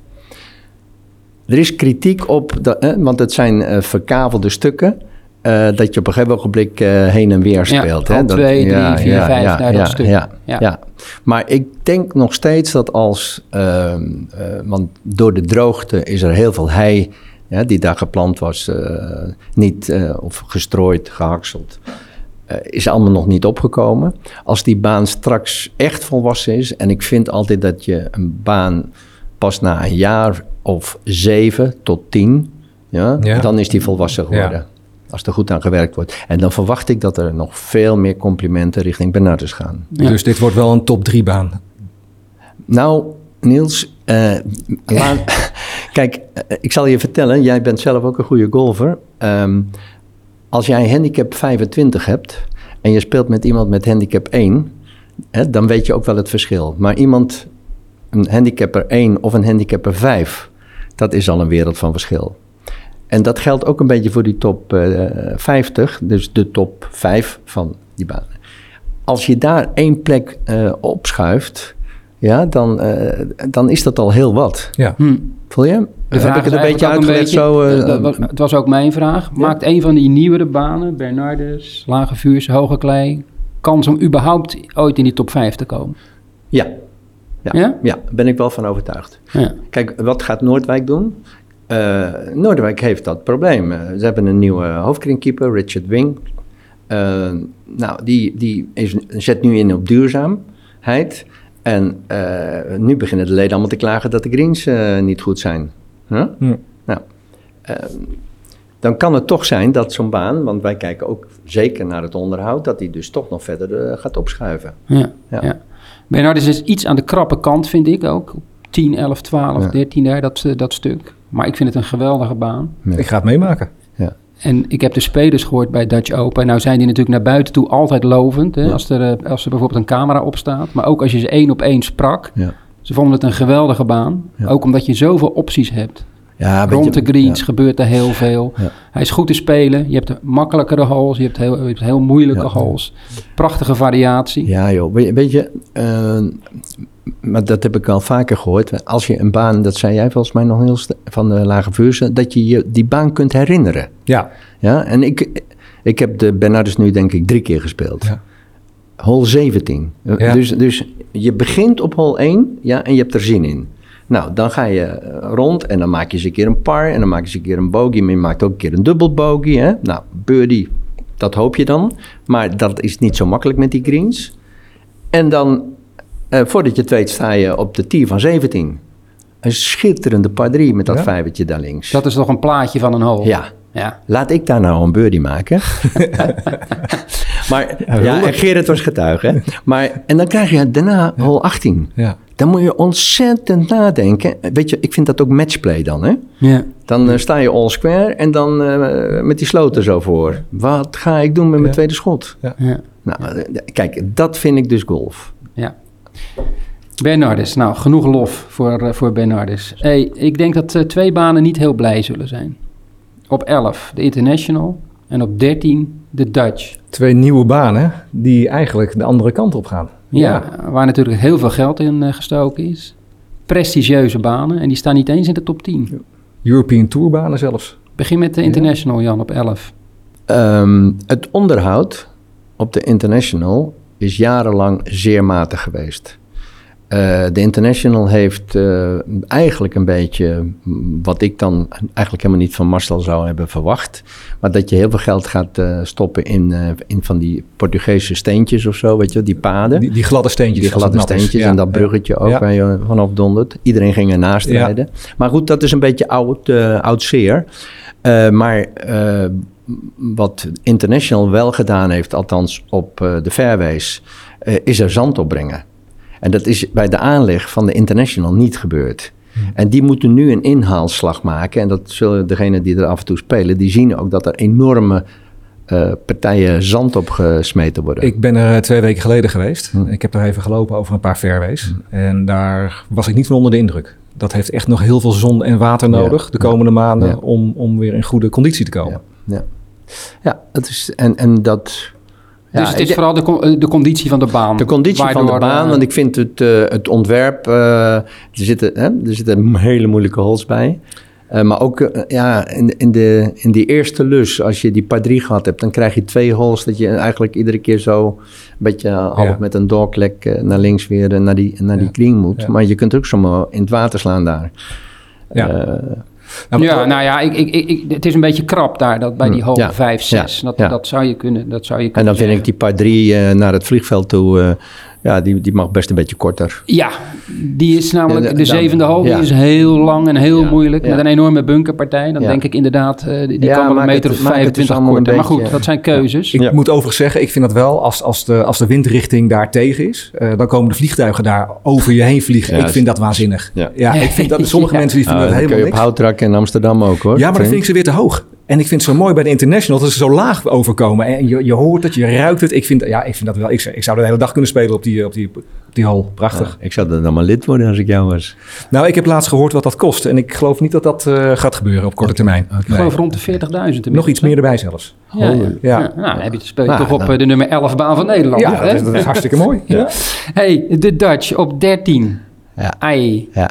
Er is kritiek op, dat, hè? want het zijn eh, verkavelde stukken. eh, dat je op een gegeven ogenblik heen en weer Ja, speelt. hè? Dat- twee, drie, vier, vijf naar dat stuk. Ja, Ja. ja. maar ik denk nog steeds dat als, ehm, eh, want door de droogte is er heel veel hei ja, die daar geplant was, eh, niet eh, of gestrooid, gehakseld. eh, is allemaal nog niet opgekomen. Als die baan straks echt volwassen is, en ik vind altijd dat je een baan pas na een jaar of zeven tot tien, ja, Ja. dan is die volwassen geworden. Ja. Als er goed aan gewerkt wordt. En dan verwacht ik dat er nog veel meer complimenten richting Bernardus gaan. Ja. Dus dit wordt wel een top 3 baan. Nou, Niels, eh, kijk, eh, ik zal je vertellen, jij bent zelf ook een goede golfer. Ehm, als jij handicap 25 hebt en je speelt met iemand met handicap 1, hè, dan weet je ook wel het verschil. Maar iemand, een handicapper 1 of een handicapper 5, dat is al een wereld van verschil. En dat geldt ook een beetje voor die top eh, 50, dus de top 5 van die banen. Als je daar één plek eh, opschuift, ja, dan, eh, dan is dat al heel wat. Ja. Hm. Voel je? De Heb vraag ik het een beetje uitgelegd zo? beetje- eh, dat was- het was ook mijn vraag. Maakt een van die nieuwere banen, Bernardus, Lage Vuurs, Hoge Klei, kans om überhaupt ooit in die top 5 te komen? ja. Ja, Ja? ben ik wel van overtuigd. Ja. Kijk, wat gaat Noordwijk doen? Eh, Noordwijk heeft dat probleem. Ze hebben een nieuwe hoofdkringkeeper, Richard Wing. Nou, die, die is, zet nu in op duurzaamheid. En eh, nu beginnen de leden allemaal te klagen dat de greens eh, niet goed zijn. Huh? Nou, ehm, dan kan het toch zijn dat zo'n baan, want wij kijken ook zeker naar het onderhoud, dat die dus toch nog verder eh, gaat opschuiven. Ja, Ja. ja. Is iets aan de krappe kant, vind ik ook. 10, 11, 12, Ja. 13 daar, dat, dat stuk. Maar ik vind het een geweldige baan. Ja. Ik ga het meemaken. En ik heb de spelers gehoord bij Dutch Open. Nou zijn die natuurlijk naar buiten toe altijd lovend. Hè, Ja. als, er, eh, als er bijvoorbeeld een camera op staat. Maar ook als je ze één op één sprak. Ja. Ze vonden het een geweldige baan. Ja. Ook omdat je zoveel opties hebt. Ja, Rond de greens gebeurt er heel veel. Hij is goed te spelen. Je hebt makkelijkere holes. Je hebt heel, je hebt heel moeilijke holes. Prachtige variatie. Ja joh, weet je, weet je eh, maar dat heb ik al vaker gehoord. Als je een baan, dat zei jij volgens mij nog heel van de Lage Vuurse, dat je je die baan kunt herinneren. Ja, Ja, en ik, ik heb de Bernardus nu denk ik drie keer gespeeld. Ja. Hole 17. Eh, Ja. Dus, dus je begint op hole 1 ja, en je hebt er zin in. Nou, dan ga je eh, rond en dan maak je eens een keer een par en dan maak je eens een keer een bogey, maar je maakt ook een keer een dubbel bogey. Hè? Nou, birdie, dat hoop je dan. Maar dat is niet zo makkelijk met die greens. En dan, eh, voordat je het weet, sta je op de tee van 17. Een schitterende par 3 met dat Ja. vijvertje daar links. Dat is toch een plaatje van een hole? Ja, ja. Laat ik daar nou een birdie maken. maar ja, en Gerrit was getuige. hè. Maar, en dan krijg je daarna hole 18. ja. Dan moet je ontzettend nadenken. Weet je, ik vind dat ook matchplay dan. Hè? ja. Dan eh, sta je all square en dan eh, met die sloten zo voor. Wat ga ik doen met mijn Ja. tweede schot? ja. Nou, kijk, dat vind ik dus golf. Ja. Bernardus, nou, genoeg lof voor, eh, voor Bernardus. Hey, ik denk dat eh, twee banen niet heel blij zullen zijn. Op 11 de International en op 13 de Dutch. Twee nieuwe banen die eigenlijk de andere kant op gaan. Ja, waar natuurlijk heel veel geld in eh, gestoken is. Prestigieuze banen en die staan niet eens in de top 10. European Tourbanen zelfs. Begin met de International, Jan, op 11. Ehm, het onderhoud op de International is jarenlang zeer matig geweest. Eh, de International heeft eh, eigenlijk een beetje wat ik dan eigenlijk helemaal niet van Marcel zou hebben verwacht. Maar dat je heel veel geld gaat eh, stoppen in, in van die Portugese steentjes of zo, weet je, die paden. Die, die gladde steentjes. Die gladde steentjes Ja, en dat bruggetje ook Ja. waar je vanaf dondert. Iedereen ging ernaast Ja. rijden. Maar goed, dat is een beetje oud, oud zeer. Eh, maar eh, wat International wel gedaan heeft, althans op eh, de fairways, is er zand opbrengen. En dat is bij de aanleg van de International niet gebeurd. En die moeten nu een inhaalslag maken. En dat zullen degenen die er af en toe spelen, die zien ook dat er enorme partijen zand op gesmeten worden. Ik ben er twee weken geleden geweest. Hm. Ik heb er even gelopen over een paar fairways. En daar was ik niet van onder de indruk. Dat heeft echt nog heel veel zon en water Ja. nodig de komende maanden Ja. om, om weer in goede conditie te komen. Ja, ja. ja het is, en, en dat... Ja, dus het is ik- vooral de, eh, de conditie van de baan. de conditie van de baan, eh, want ik vind het, eh, het ontwerp... eh, er, zitten, hè, er zitten hele moeilijke holes bij. Eh, maar ook eh, ja, in, in, de, in die eerste lus, als je die par 3 gehad hebt... dan krijg je twee holes dat je eigenlijk iedere keer zo... een beetje half Ja. met een dogleg eh, naar links weer naar die, naar die green moet. Ja. Maar je kunt ook zomaar in het water slaan daar. Ja. Eh, Nou, ja, nou ja, ik, ik, ik, het is een beetje krap daar dat bij die hole Ja. 5, 6. Ja. Dat, Ja. dat zou je kunnen, dat zou je en kunnen dan vind ik die par 3 naar het vliegveld toe... eh, ja, die, die mag best een beetje korter. Ja, die is namelijk, de zevende hole, die ja. is heel lang en heel Ja, moeilijk. ja. Met een enorme bunkerpartij. Dan Ja. denk ik inderdaad, eh, die Ja, kan wel een meter het- of dus 25 allemaal een korter. Maar goed, dat zijn keuzes. Ik Ja. moet overigens zeggen, ik vind dat wel, als, als, de, als de windrichting daar tegen is, eh, dan komen de vliegtuigen daar over je heen vliegen. Ja, ik vind dat waanzinnig. Ja. Ja, ik vind dat, sommige Ja. mensen die vinden Ah, dat kun helemaal je op niks. Houtrak in Amsterdam ook hoor. Ja, maar dan vind ik ze weer te hoog. En ik vind het zo mooi bij de International dat ze zo laag overkomen. En je, je hoort het, je ruikt het. Ik vind, ja, ik vind dat wel. Ik, zou- ik zou de hele dag kunnen spelen op die, op die, op die hole. Prachtig. Ja, ik zou er dan maar lid worden als ik jou was. Nou, ik heb laatst gehoord wat dat kost. En ik geloof niet dat dat eh, gaat gebeuren op korte termijn. Ik Nee. geloof rond de 40.000. Nog iets meer erbij zelfs. Ja, ja. Ja. ja. Nou, dan heb je, speel je Nou, toch op nou. eh, de nummer 11 baan van Nederland. Ja, hè? dat is, dat is hartstikke mooi. Ja. Hey, de Dutch op 13. Ja. Ai. Ja.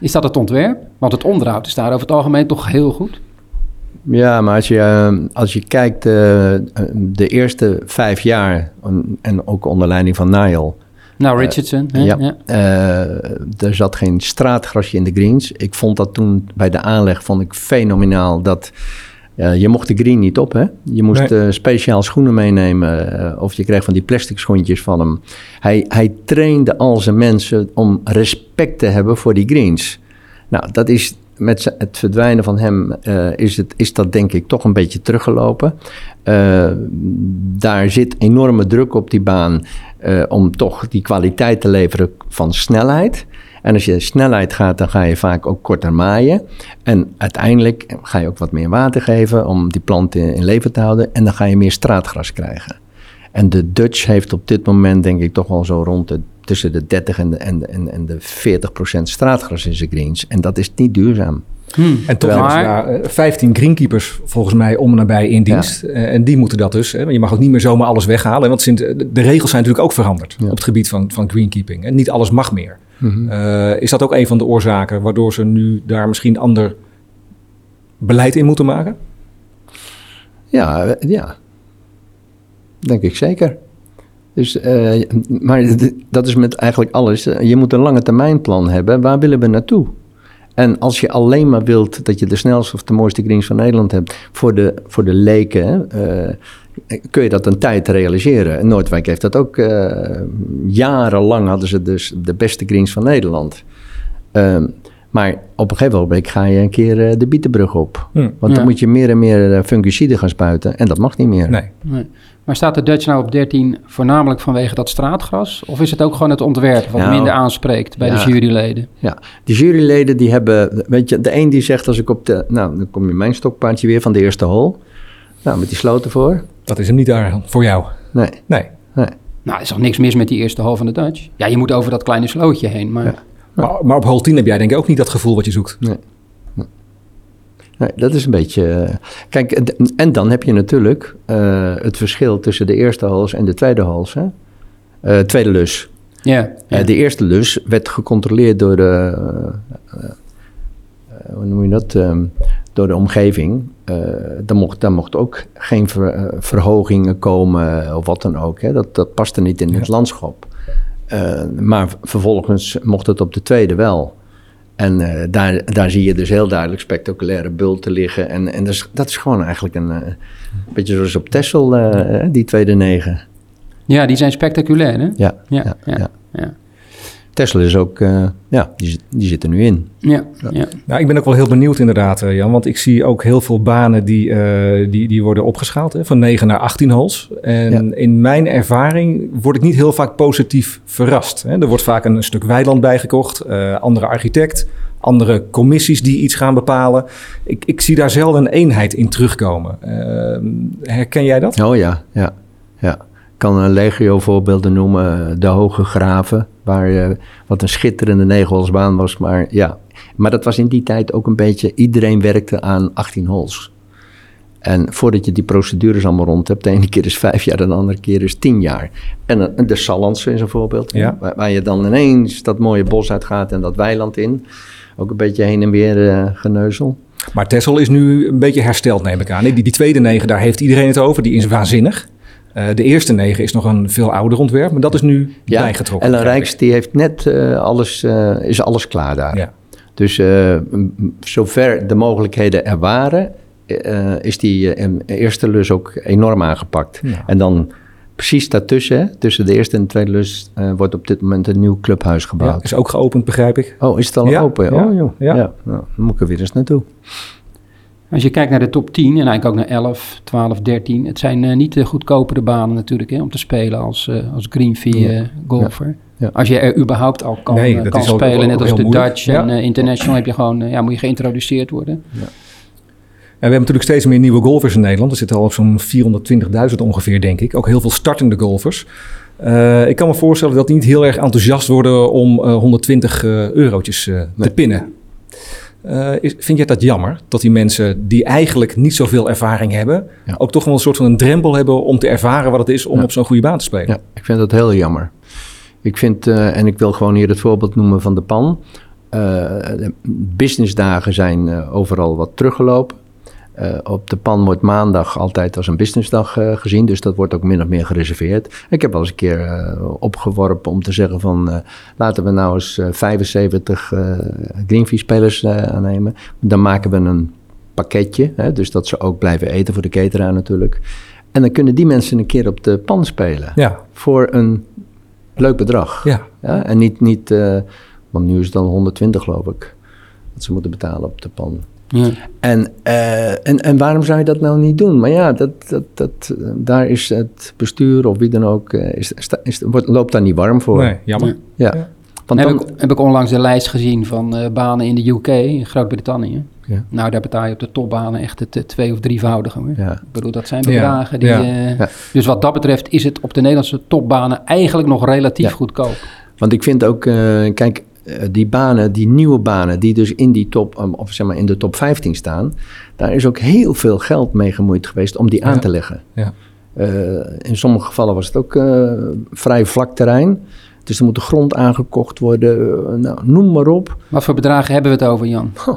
Is dat het ontwerp? Want het onderhoud is daar over het algemeen toch heel goed. Ja, maar als je, eh, als je kijkt, eh, eh, de eerste vijf jaar, en- ook onder leiding van Niall, Nou, Richardson. hè? ja, Ja. eh, er zat geen straatgrasje in de greens. Ik vond dat toen bij de aanleg vond ik fenomenaal dat eh, je mocht de green niet op, hè? Je moest Nee. eh, speciaal schoenen meenemen eh, of je kreeg van die plastic schoentjes van hem. Hij, hij trainde al zijn mensen om respect te hebben voor die greens. Nou, dat is met het verdwijnen van hem eh, is, het, is dat denk ik toch een beetje teruggelopen. Eh, daar zit enorme druk op die baan eh, om toch die kwaliteit te leveren van snelheid. En als je snelheid gaat, dan ga je vaak ook korter maaien. En uiteindelijk ga je ook wat meer water geven om die plant in, in leven te houden. En dan ga je meer straatgras krijgen. En de Dutch heeft op dit moment denk ik toch wel zo rond de, tussen de 30 en de, en, de- en, en de 40 procent straatgras in zijn greens. En dat is niet duurzaam. Hmm. En toch Maar- hebben ze daar eh, 15 greenkeepers volgens mij om en nabij in dienst. Eh, En die moeten dat dus. Hè, je mag ook niet meer zomaar alles weghalen. Want sinds, de regels zijn natuurlijk ook veranderd Ja. op het gebied van, van greenkeeping. En niet alles mag meer. Mhm. Eh, is dat ook een van de oorzaken waardoor ze nu daar misschien ander beleid in moeten maken? Ja, eh, ja. Denk ik zeker. Dus, eh, maar dat is met eigenlijk alles. Je moet een lange termijnplan hebben. Waar willen we naartoe? En als je alleen maar wilt dat je de snelste of de mooiste greens van Nederland hebt voor de, voor de leken, eh, kun je dat een tijd realiseren. En Noordwijk heeft dat ook eh, jarenlang hadden ze dus de beste greens van Nederland. Ehm, maar op een gegeven moment ga je een keer eh, de Bietenbrug op. Hm. Want dan Ja. moet je meer en meer eh, fungiciden gaan spuiten. En dat mag niet meer. Nee. Nee. Maar staat de Dutch nou op 13 voornamelijk vanwege dat straatgras? Of is het ook gewoon het ontwerp wat Nou, minder aanspreekt bij ja. de juryleden? Ja, de juryleden die hebben... Weet je, de een die zegt als ik op de... Nou, dan kom je in mijn stokpaardje weer van de eerste hol. Nou, met die sloten voor. Dat is hem niet daar voor jou. Nee, Nee. nee. Nou, er is toch niks mis met die eerste hal van de Dutch? Ja, je moet over dat kleine slootje heen, maar... Ja. Maar, maar op hol 10 heb jij denk ik ook niet dat gevoel wat je zoekt. Nee. Nee. Nee, dat is een beetje... eh, Kijk, en- dan heb je natuurlijk eh, het verschil tussen de eerste hals en de tweede hals. Hè? Eh, tweede lus. Ja, ja. De eerste lus werd gecontroleerd door de, eh, eh, eh, hoe noem je dat, Ehm, door de omgeving. Eh daar, mocht, daar mocht ook geen ver- verhogingen komen of wat dan ook. Hè. Dat, dat paste niet in het landschap. Eh, maar vervolgens mocht het op de tweede wel. En eh, daar, daar zie je dus heel duidelijk spectaculaire bulten liggen. En, en dat, is, dat is gewoon eigenlijk een eh, beetje zoals op Texel, die tweede negen. ja, die zijn spectaculair, hè? Ja, Ja, ja, ja, ja. Tesla is ook, eh, ja, die, zit- die zit er nu in. Ja, ja. Nou, ik ben ook wel heel benieuwd inderdaad, eh, Jan. Want ik zie ook heel veel banen die, eh, die, die worden opgeschaald. Hè, van 9 naar 18 holes. En in mijn ervaring word ik niet heel vaak positief verrast. Hè. Er wordt vaak een stuk weiland bijgekocht. eh, andere architect. Andere commissies die iets gaan bepalen. Ik, ik zie daar zelden een eenheid in terugkomen. Eh, herken jij dat? Oh ja, ja, ja. Ik kan een legio voorbeelden noemen. eh, De Hoge Graven, waar, eh, wat een schitterende negenholsbaan was. Maar ja, maar dat was in die tijd ook een beetje... Iedereen werkte aan 18 holes. En voordat je die procedures allemaal rond hebt... de ene keer is vijf jaar, de andere keer is tien jaar. En eh, de Sallandse is een voorbeeld. Ja. Waar, waar je dan ineens dat mooie bos uitgaat en dat weiland in. Ook een beetje heen en weer geneuzel. Maar Tessel is nu een beetje hersteld, neem ik aan. Die, die tweede negen, daar heeft iedereen het over. Die is waanzinnig. Eh, de eerste negen is nog een veel ouder ontwerp. Maar dat is nu Ja, bijgetrokken. Ellen. Rijks die heeft net eh, alles, eh, is alles klaar daar. Ja. Dus zover de mogelijkheden er waren, is die eerste lus ook enorm aangepakt. Ja. En dan precies daartussen, tussen de eerste en de tweede lus, wordt op dit moment een nieuw clubhuis Ja, gebouwd. is ook geopend, begrijp ik. Oh, is het al open? ja, oh, joh. ja. Ja. Nou, dan moet ik er weer eens naartoe. Als je kijkt naar de top 10 en eigenlijk ook naar 11, 12, 13. Het zijn eh, niet de goedkopere banen natuurlijk hè, om te spelen als, eh als greenfee eh, golfer. Ja. Als je er überhaupt al kan, Nee, dat kan ook- spelen, ook net als de moeilijk. Dutch Ja. en International, heb je gewoon, ja, moet je geïntroduceerd worden. En we hebben natuurlijk steeds meer nieuwe golfers in Nederland. Er zitten al op zo'n 420.000 ongeveer, denk ik. Ook heel veel startende golfers. Eh, ik kan me voorstellen dat die niet heel erg enthousiast worden om eh, 120 eh, eurotjes te pinnen. Eh, is, vind jij dat jammer? Dat die mensen die eigenlijk niet zoveel ervaring hebben... Ja. ook toch wel een soort van een drempel hebben om te ervaren wat het is om Ja. op zo'n goede baan te spelen? Ja, ik vind dat heel jammer. Ik vind, eh, en ik wil gewoon hier het voorbeeld noemen van de pan. Eh, businessdagen zijn overal wat teruggelopen. Eh, op de pan wordt maandag altijd als een businessdag eh, gezien, dus dat wordt ook min of meer gereserveerd. Ik heb wel eens een keer eh, opgeworpen om te zeggen van laten we nou eens eh, 75 eh Greenfee-spelers aannemen. Dan maken we een pakketje, hè, dus dat ze ook blijven eten voor de cateraar natuurlijk. En dan kunnen die mensen een keer op de pan spelen Ja, voor een leuk bedrag. ja. Ja, en niet, niet want nu is het dan 120 geloof ik, dat ze moeten betalen op de pan. Ja. En, eh, en, en waarom zou je dat nou niet doen? Maar ja, dat, dat, dat, daar is het bestuur of wie dan ook, eh, is, is, is, wordt, loopt daar niet warm voor. Nee, jammer. Ja. Want heb, dan, ik, heb ik onlangs de lijst gezien van eh, banen in de UK, in Groot-Brittannië. Ja. Nou, daar betaal je op de topbanen echt het twee- of drievoudige. Ja. Ik bedoel, dat zijn Ja, bedragen die... ja, eh, ja. Dus wat dat betreft is het op de Nederlandse topbanen eigenlijk nog relatief Ja. goedkoop. Want ik vind ook, eh, kijk, die banen, die nieuwe banen, die dus in die top, um, of zeg maar in de top 15 staan, daar is ook heel veel geld mee gemoeid geweest om die aan Ja. te leggen. Ja. Eh, in sommige gevallen was het ook eh, vrij vlak terrein. Dus er moet de grond aangekocht worden, eh, nou, noem maar op. Wat voor bedragen hebben we het over, Jan? Huh.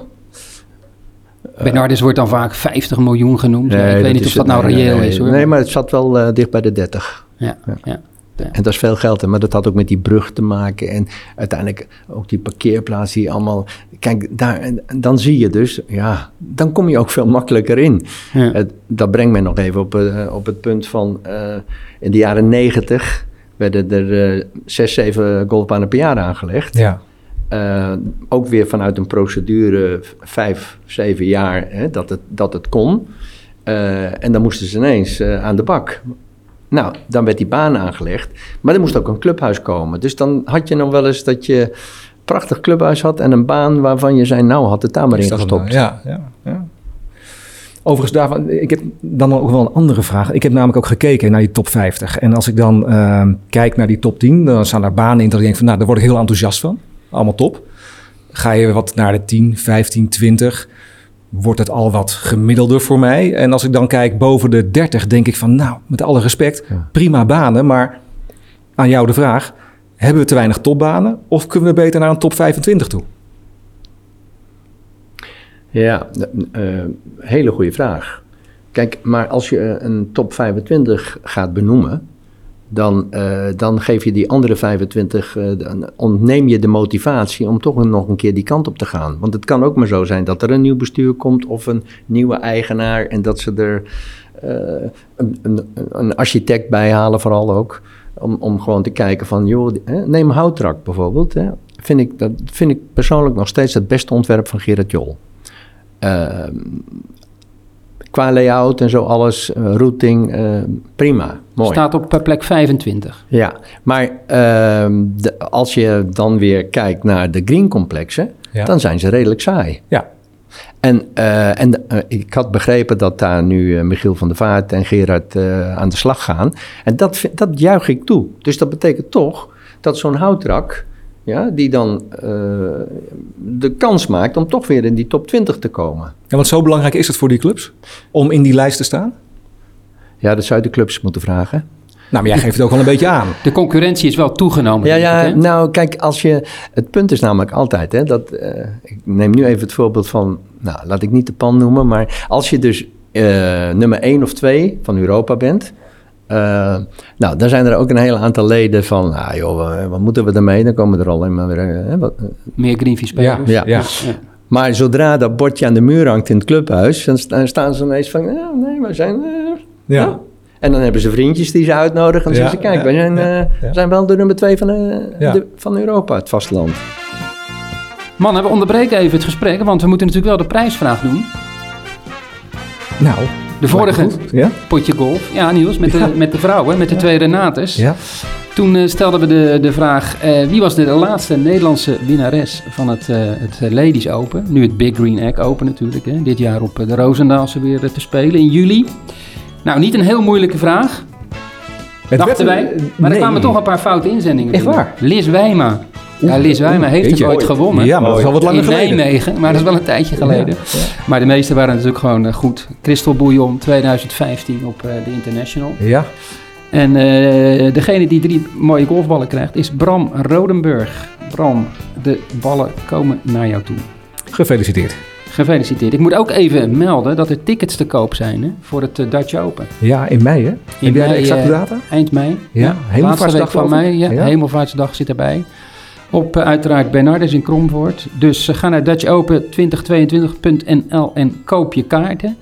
Bernardus wordt dan vaak 50 miljoen genoemd. Nee, ik weet niet is of dat nou nee, reëel nee, is, hoor. Nee, maar het zat wel eh, dicht bij de 30. Ja, Ja. ja. En dat is veel geld, maar dat had ook met die brug te maken. En uiteindelijk ook die parkeerplaats die allemaal... Kijk, daar, dan zie je dus, ja, dan kom je ook veel makkelijker in. Ja. Dat brengt mij nog even op, eh, op het punt van... eh, in de jaren negentig werden er eh, zes, zeven golfbanen per jaar aangelegd. Ja. Ook weer vanuit een procedure vijf, zeven jaar hè, dat, het, dat het kon. En dan moesten ze ineens aan de bak. Nou, dan werd die baan aangelegd. Maar er moest ook een clubhuis komen. Dus dan had je nog wel eens dat je een prachtig clubhuis had... en een baan waarvan je zei, nou had het daar maar in gestopt. Ja, ja, ja. Overigens, daarvan, ik heb dan ook wel een andere vraag. Ik heb namelijk ook gekeken naar die top 50. En als ik dan ehm, kijk naar die top 10, dan staan daar banen in dat ik denk van, nou, daar word ik heel enthousiast van. Allemaal top. Ga je wat naar de 10, 15, 20, wordt het al wat gemiddelder voor mij. En als ik dan kijk boven de 30, denk ik van, nou, met alle respect, Ja. prima banen. Maar aan jou de vraag, hebben we te weinig topbanen of kunnen we beter naar een top 25 toe? Ja, eh, hele goede vraag. Kijk, maar als je eh, een top 25 gaat benoemen, dan, eh, dan geef je die andere 25, eh, dan ontneem je de motivatie om toch nog een keer die kant op te gaan. Want het kan ook maar zo zijn dat er een nieuw bestuur komt of een nieuwe eigenaar en dat ze er eh, een, een, een architect bij halen, vooral ook. Om, om gewoon te kijken van, joh, neem Houtrak bijvoorbeeld. Hè. Vind ik, dat vind ik persoonlijk nog steeds het beste ontwerp van Gerard Jol. Ehm, qua layout en zo alles, eh, routing, eh, prima, mooi. Staat op eh, plek 25. Ja, maar ehm, de- als je dan weer kijkt naar de greencomplexen, Ja. dan zijn ze redelijk saai. Ja, En, eh, en ik had begrepen dat daar nu Michiel van der Vaart en Gerard eh, aan de slag gaan. En dat, dat juich ik toe. Dus dat betekent toch dat zo'n houtrak, ja, die dan eh, de kans maakt om toch weer in die top 20 te komen. En want zo belangrijk is het voor die clubs om in die lijst te staan? Ja, dat zou je de clubs moeten vragen. Nou, maar jij geeft het ook wel een beetje aan. De concurrentie is wel toegenomen. Ja, ja, nou kijk, als je, het punt is namelijk altijd, hè, dat, eh, ik neem nu even het voorbeeld van, nou laat ik niet de pan noemen, maar als je dus eh, nummer 1 of 2 van Europa bent, eh, nou dan zijn er ook een heel aantal leden van, nou joh, wat, wat moeten we ermee? Dan komen er alleen maar weer, eh, wat, eh. Meer Greenfee spelers. Ja, ja. Ja. maar zodra dat bordje aan de muur hangt in het clubhuis, dan sta- staan ze ineens van, ja, nee, wij zijn... Ja. ja. En dan hebben ze vriendjes die ze uitnodigen en dan Ja, zeggen ze, kijk, ja, wij zijn, ja, eh, ja. zijn wel de nummer 2 van, eh, Ja. de, van Europa, het vasteland. Mannen, we onderbreken even het gesprek, want we moeten natuurlijk wel de prijsvraag doen. Nou, De vorige. Ja? potje golf. Ja, Niels, met de, met de vrouwen, met de twee Renates. Ja. Toen eh, stelden we de, de vraag, eh, wie was de laatste Nederlandse winnares van het, eh, het Ladies Open? Nu het Big Green Egg Open natuurlijk, hè? dit jaar op de Roosendaalse weer te spelen in juli. Nou, niet een heel moeilijke vraag, Het dachten werd- wij. Maar er kwamen toch een paar foute inzendingen Echt binnen. waar? Liz Wijma. Ja, Liz heeft het ooit gewonnen. Ja, maar dat is al wat langer in geleden. Nijmegen, maar dat is wel een tijdje geleden. Maar de meeste waren natuurlijk gewoon eh, goed. Crystal Bouillon 2015 op eh, de International. Ja. En eh, degene die drie mooie golfballen krijgt is Bram Rodenburg. Bram, de ballen komen naar jou toe. Gefeliciteerd. Gefeliciteerd. Ik moet ook even melden dat er tickets te koop zijn hè, voor het Dutch Open. Ja, in mei hè? Heb jij de exacte data? Eind mei. Ja, laatste Hemelvaartsdag van mei. Ja, Ja. Hemelvaartsdag zit erbij. Op eh, uiteraard Bernardus in Kromvoort. Dus eh, ga naar dutchopen2022.nl en koop je kaarten.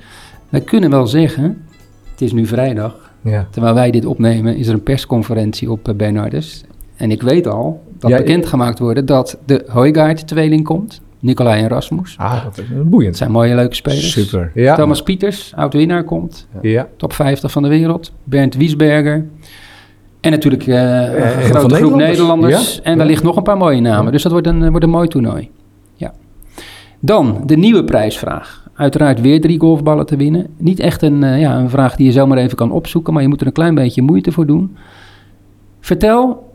Wij kunnen wel zeggen, het is nu vrijdag. Ja. Terwijl wij dit opnemen, is er een persconferentie op eh, Bernardus. En ik weet al dat Ja, bekendgemaakt worden dat de Hooigaard-tweeling komt. Nicolai en Rasmus. Ah, dat is boeiend. Het zijn mooie, leuke spelers. Super. Ja. Thomas Pieters, oud-winnaar, komt. Ja. Top 50 van de wereld. Bernd Wiesberger. En natuurlijk eh, een heel veel grote groep Nederlanders. Ja, En ja. wellicht nog een paar mooie namen. Dus dat wordt een, eh, wordt een mooi toernooi. Ja. Dan de nieuwe prijsvraag. Uiteraard weer drie golfballen te winnen. Niet echt een, eh, ja, een vraag die je zomaar even kan opzoeken, maar je moet er een klein beetje moeite voor doen. Vertel,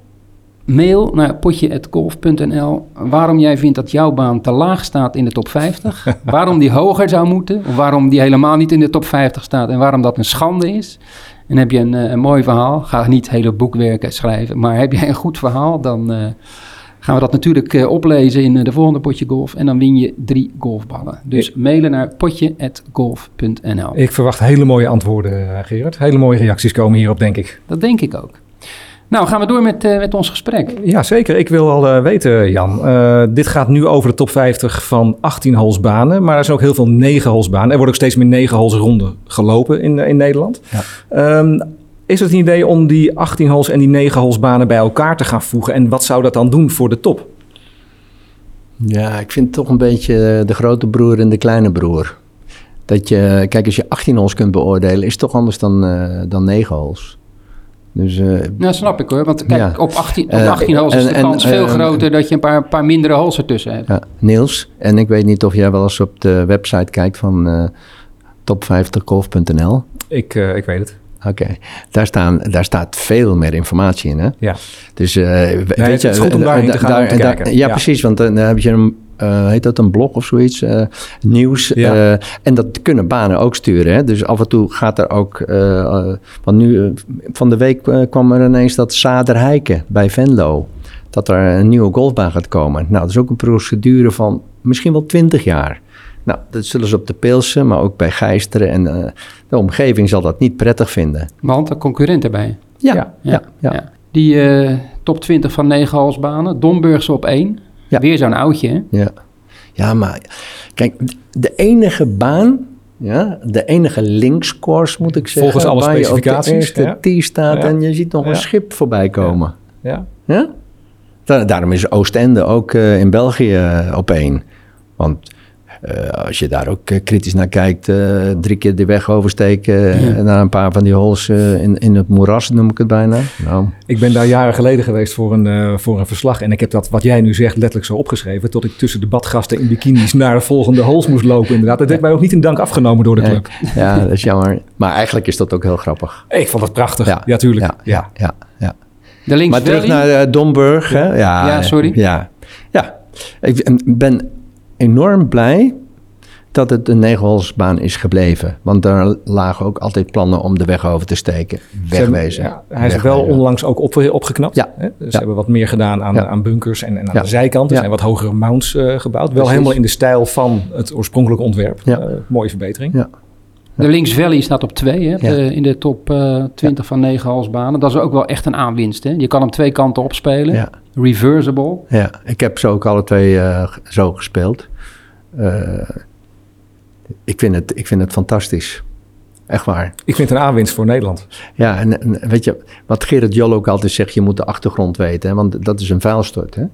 mail naar potje.golf.nl waarom jij vindt dat jouw baan te laag staat in de top 50. waarom die hoger zou moeten, of waarom die helemaal niet in de top 50 staat en waarom dat een schande is. En heb je een, eh, een mooi verhaal, ga niet hele boekwerken schrijven, maar heb jij een goed verhaal, dan eh, gaan we dat natuurlijk eh, oplezen in de volgende potje golf. En dan win je drie golfballen. Dus mailen naar potje.golf.nl. Ik verwacht hele mooie antwoorden, Gerard. Hele mooie reacties komen hierop, denk ik. Dat denk ik ook. Nou, gaan we door met, eh, met ons gesprek. Ja, zeker. Ik wil al eh, weten, Jan. eh, dit gaat nu over de top 50 van 18 holes banen. Maar er zijn ook heel veel 9 holes banen. Er worden ook steeds meer 9 holes ronden gelopen in, in Nederland. Ja. Ehm, is het een idee om die 18 holes en die 9 holes banen bij elkaar te gaan voegen? En wat zou dat dan doen voor de top? Ja, ik vind het toch een beetje de grote broer en de kleine broer. Dat je, kijk, als je 18 holes kunt beoordelen, is het toch anders dan, eh, dan 9 holes. Dus eh, Nou, snap ik hoor. Want kijk, Ja. op 18, op Eh, 18 holes is de en- en, kans veel eh, groter dat je een paar, paar mindere holes ertussen hebt. ja, Niels, en ik weet niet of jij wel eens op de website kijkt van eh top50golf.nl. Ik, eh, ik weet het. Oké, daar, staan, daar staat veel meer informatie in, hè? Ja. Dus eh, we- weet het je, is goed om eh, daarheen te gaan om te daar- kijken. Ja, Ja. precies, want dan heb je een, eh, heet dat een blog of zoiets, eh, nieuws. Ja. eh, en dat kunnen banen ook sturen, hè? Dus af en toe gaat er ook, want nu, van de week kwam er ineens dat Saderheiken bij Venlo, dat er een nieuwe golfbaan gaat komen. Nou, dat is ook een procedure van misschien wel 20 jaar. Nou, dat zullen ze op de Pilsen, maar ook bij Gijsteren en de omgeving zal dat niet prettig vinden. Want een concurrent erbij. Ja, Ja, ja, ja. Die top 20 van 9 halsbanen. Domburgse op 1. Ja. Weer zo'n oudje, hè? Ja. ja, maar kijk, de enige baan, ja, de enige linkscourse moet ik zeggen, Volgens alle waar je op de specificaties, eerste ja. tee staat Ja. en je ziet nog Ja. een schip voorbij komen. Ja. Ja? Da- daarom is Oostende ook eh, in België eh, op één. Want eh, als je daar ook eh, kritisch naar kijkt, eh, drie keer de weg oversteken en na een paar van die holes in, in het moeras, noem ik het bijna. Nou, Ik ben daar jaren geleden geweest voor een, eh, voor een verslag. En ik heb dat, wat jij nu zegt, letterlijk zo opgeschreven. Tot ik tussen de badgasten in bikinis naar de volgende holes moest lopen. Inderdaad. Dat heeft mij ook niet in dank afgenomen door de club. ja, dat is jammer. Maar eigenlijk is dat ook heel grappig. Ik vond het prachtig. Ja, Ja. tuurlijk. Ja, Ja. ja, ja. Maar terug naar uh, Domburg. Hè? Ja, Ja, sorry. Ja, ja. ik ben enorm blij dat het een negenholsbaan is gebleven. Want daar lagen ook altijd plannen om de weg over te steken. Hebben- Wegwezen. ja, hij is wel onlangs ook op, opgeknapt. Ja. Hè? Dus Ja. ze hebben wat meer gedaan aan, aan bunkers en, en aan de zijkant. Er zijn wat hogere mounts eh, gebouwd. Wel Precies. helemaal in de stijl van het oorspronkelijke ontwerp. Eh, mooie verbetering. Ja. De links Valley staat op 2 hè, op Ja. de- in de top eh, 20 van 9 halsbanen. Dat is ook wel echt een aanwinst. Hè? Je kan hem twee kanten opspelen. Ja. Reversible. Ja, ik heb ze ook alle twee eh, zo gespeeld. Eh, ik, vind het, ik vind het fantastisch. Echt waar. Ik vind het een aanwinst voor Nederland. Ja, en, en weet je, wat Gerrit Jol ook altijd zegt, je moet de achtergrond weten, hè, want dat is een vuilstort. Hè?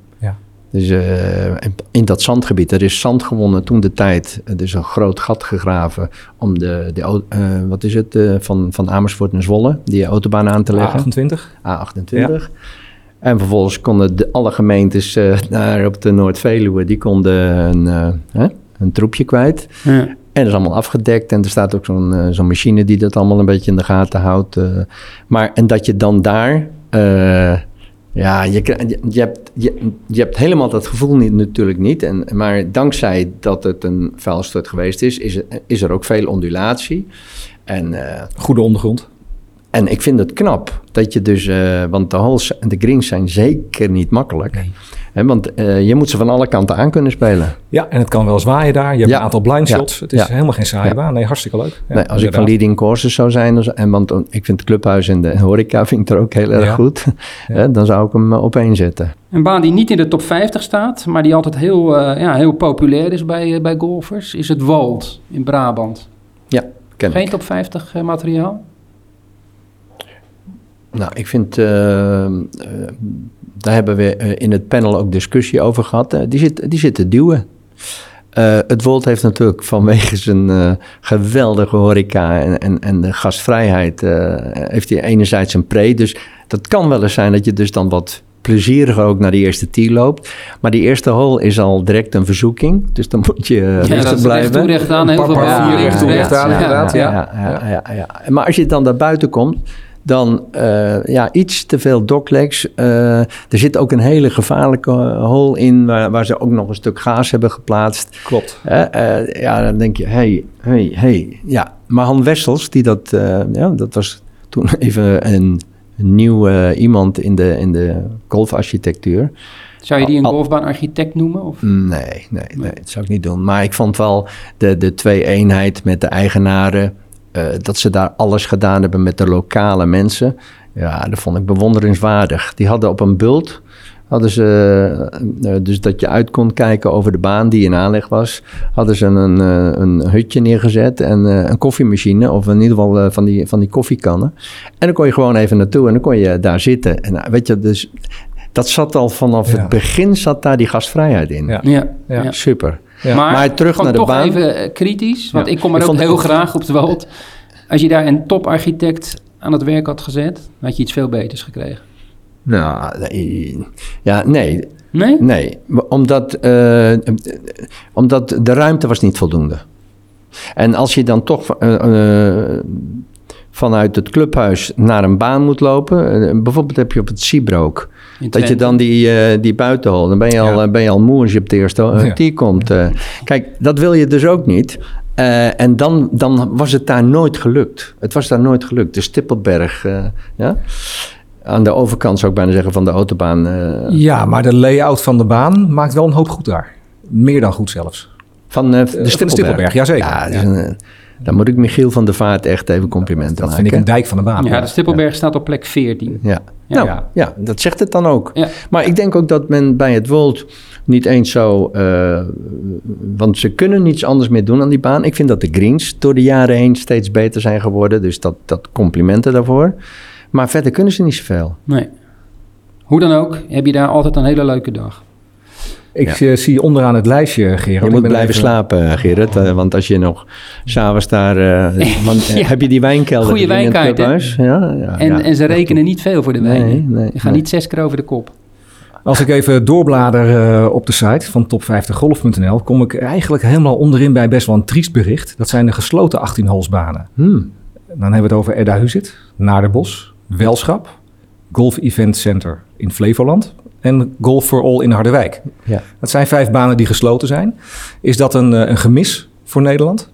Dus eh, in- dat zandgebied, er is zand gewonnen toen de tijd. Er is een groot gat gegraven om de, de eh, wat is het, eh, van, van Amersfoort naar Zwolle, die autobaan aan te leggen. A28. A28. En vervolgens konden de, alle gemeentes daar op de Noord-Veluwe, die konden een, hè, een troepje kwijt. Ja. En dat is allemaal afgedekt. En er staat ook zo'n zo'n machine die dat allemaal een beetje in de gaten houdt. maar en dat je dan daar. Ja, je, je, hebt, je, hebt helemaal dat gevoel niet, natuurlijk niet. En, maar dankzij dat het een vuilstort geweest is, is, is er ook veel ondulatie. En, eh, Goede ondergrond. En ik vind het knap dat je dus, eh, want de holes en de greens zijn zeker niet makkelijk. Nee. Hè, want eh, je moet ze van alle kanten aan kunnen spelen. Ja, en het kan wel zwaaien daar. Je hebt Ja. een aantal blind Ja. shots. Het is Ja. helemaal geen saaie Ja. baan. Nee, hartstikke leuk. Ja, nee, als ik van leading courses zou zijn, en want eh, ik vind het clubhuis en de horeca vind ik er ook heel erg Ja. goed, hè, dan zou ik hem op één zetten. Een baan die niet in de top 50 staat, maar die altijd heel, ja, heel populair is bij, bij golfers, is het Wald in Brabant. Ja, ken Geen ik. top 50 eh, materiaal? Nou, ik vind, eh, eh, daar hebben we eh, in het panel ook discussie over gehad. Eh, die, zit, die zit te duwen. Eh, het Wold heeft natuurlijk vanwege zijn eh, geweldige horeca en, en, en de gastvrijheid... eh, heeft hij enerzijds een pre. Dus dat kan wel eens zijn dat je dus dan wat plezieriger ook naar die eerste tee loopt. Maar die eerste hole is al direct een verzoeking. Dus dan moet je Ja, rustig dat is recht blijven. toe, recht aan. Heel veel links, recht toe, recht aan, inderdaad. Ja, ja, ja, ja, ja. Maar als je dan daar buiten komt, dan uh, ja, iets te veel doglegs. Uh, er zit ook een hele gevaarlijke hole in waar, waar, ze ook nog een stuk gaas hebben geplaatst. Klopt. Uh, ja, dan denk je, hey, hey, hey. Ja, maar Han Wessels, die dat, ja, dat was toen even een, nieuw iemand in de, in de golfarchitectuur. Zou je die een golfbaanarchitect noemen? Of? Nee, nee, nee, dat zou ik niet doen. Maar ik vond wel de, de twee-eenheid met de eigenaren, uh, dat ze daar alles gedaan hebben met de lokale mensen. Ja, dat vond ik bewonderingswaardig. Die hadden op een bult, hadden ze, uh, dus dat je uit kon kijken over de baan die in aanleg was, hadden ze een, uh, een hutje neergezet en een koffiemachine, of in ieder geval van, die, van die koffiekannen. En dan kon je gewoon even naartoe en dan kon je daar zitten. En weet je, dus dat zat al vanaf ja. het begin, zat daar die gastvrijheid in. Ja, ja. ja. super. Ja. Maar, maar, terug naar de toch baan. even eh, kritisch, want ik kom er ik ook heel graag op de wald. Als je daar een toparchitect aan het werk had gezet, had je iets veel beters gekregen. Nou, nee. ja, nee. Nee? Nee, omdat, uh, omdat de ruimte was niet voldoende. En als je dan toch uh, uh, vanuit het clubhuis naar een baan moet lopen, bijvoorbeeld heb je op het Seabrook, dat je dan die, uh, die buitenhol, dan ben je, al, ja. ben je al moe als je op de eerste uh, ja. komt. Uh, kijk, dat wil je dus ook niet. Uh, en dan, dan was het daar nooit gelukt. Het was daar nooit gelukt. De Stippelberg, ja. Aan de overkant zou ik bijna zeggen van de autobaan. ja, maar de layout van de baan maakt wel een hoop goed daar. Meer dan goed zelfs. Van de Stippelberg? de Stippelberg, jazeker. Ja, ja. Een, dan moet ik Michiel van der Vaart echt even complimenten dat maken. vind ik een dijk van de baan. Ja, de Stippelberg ja. staat op plek 14. Ja. Ja. Nou, ja. ja. dat zegt het dan ook. Ja. Maar ik denk ook dat men bij het World niet eens zo... Uh, want ze kunnen niets anders meer doen aan die baan. Ik vind dat de greens door de jaren heen steeds beter zijn geworden. Dus dat, dat complimenten daarvoor. Maar verder kunnen ze niet zoveel. Nee. Hoe dan ook, heb je daar altijd een hele leuke dag. Ik ja. zie onderaan het lijstje, Gerard. Je moet blijven even... slapen, Gerard. Uh, want als je nog s'avonds daar... Uh, want, ja. Heb je die wijnkelder Goeie wijnkaart, Ja, ja, en, en ze rekenen niet veel voor de wijn. Nee, nee, je gaat nee. niet zes keer over de kop. Als ik even doorblader uh, op de site van top50golf.nl... kom ik eigenlijk helemaal onderin bij best wel een triest bericht. Dat zijn de gesloten 18-holsbanen. Hmm. Dan hebben we het over Edda Huzit, Naardenbos, Welschap... Golf Event Center in Flevoland en Golf for All in Harderwijk. Ja. Dat zijn vijf banen die gesloten zijn. Is dat een, een gemis voor Nederland?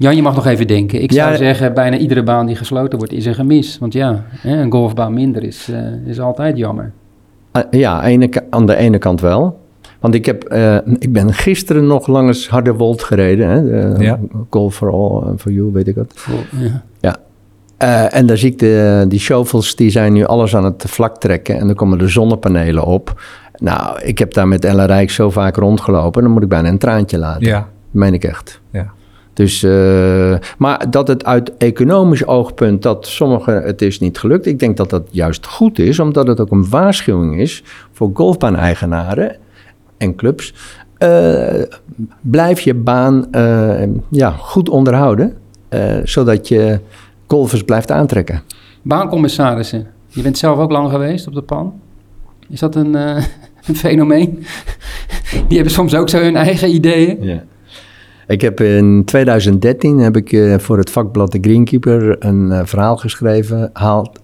Jan, je mag nog even denken. Ik ja, zou zeggen, bijna iedere baan die gesloten wordt is een gemis. Want ja, een golfbaan minder is, uh, is altijd jammer. Uh, ja, ene, aan de ene kant wel. Want ik, heb, uh, ik ben gisteren nog langs Harderwold gereden. Hè? De, ja. Golf for All, for You, weet ik wat. Ja. ja. Uh, en daar zie ik de, die shovels, die zijn nu alles aan het vlak trekken. En dan komen de zonnepanelen op. Nou, ik heb daar met Ella Rijk zo vaak rondgelopen. Dan moet ik bijna een traantje laten. Ja. Dat meen ik echt. Ja. Dus, uh, maar dat het uit economisch oogpunt, dat sommigen het is niet gelukt. Ik denk dat dat juist goed is, omdat het ook een waarschuwing is voor golfbaan-eigenaren en clubs. Uh, blijf je baan ja, goed onderhouden, zodat je golfers blijft aantrekken. Baancommissarissen. Je bent zelf ook lang geweest op de pan. Is dat een, uh, een fenomeen? Die hebben soms ook zo hun eigen ideeën. Ja. Ik heb in 2013 heb ik uh, voor het vakblad The Greenkeeper een uh, verhaal geschreven. Haalt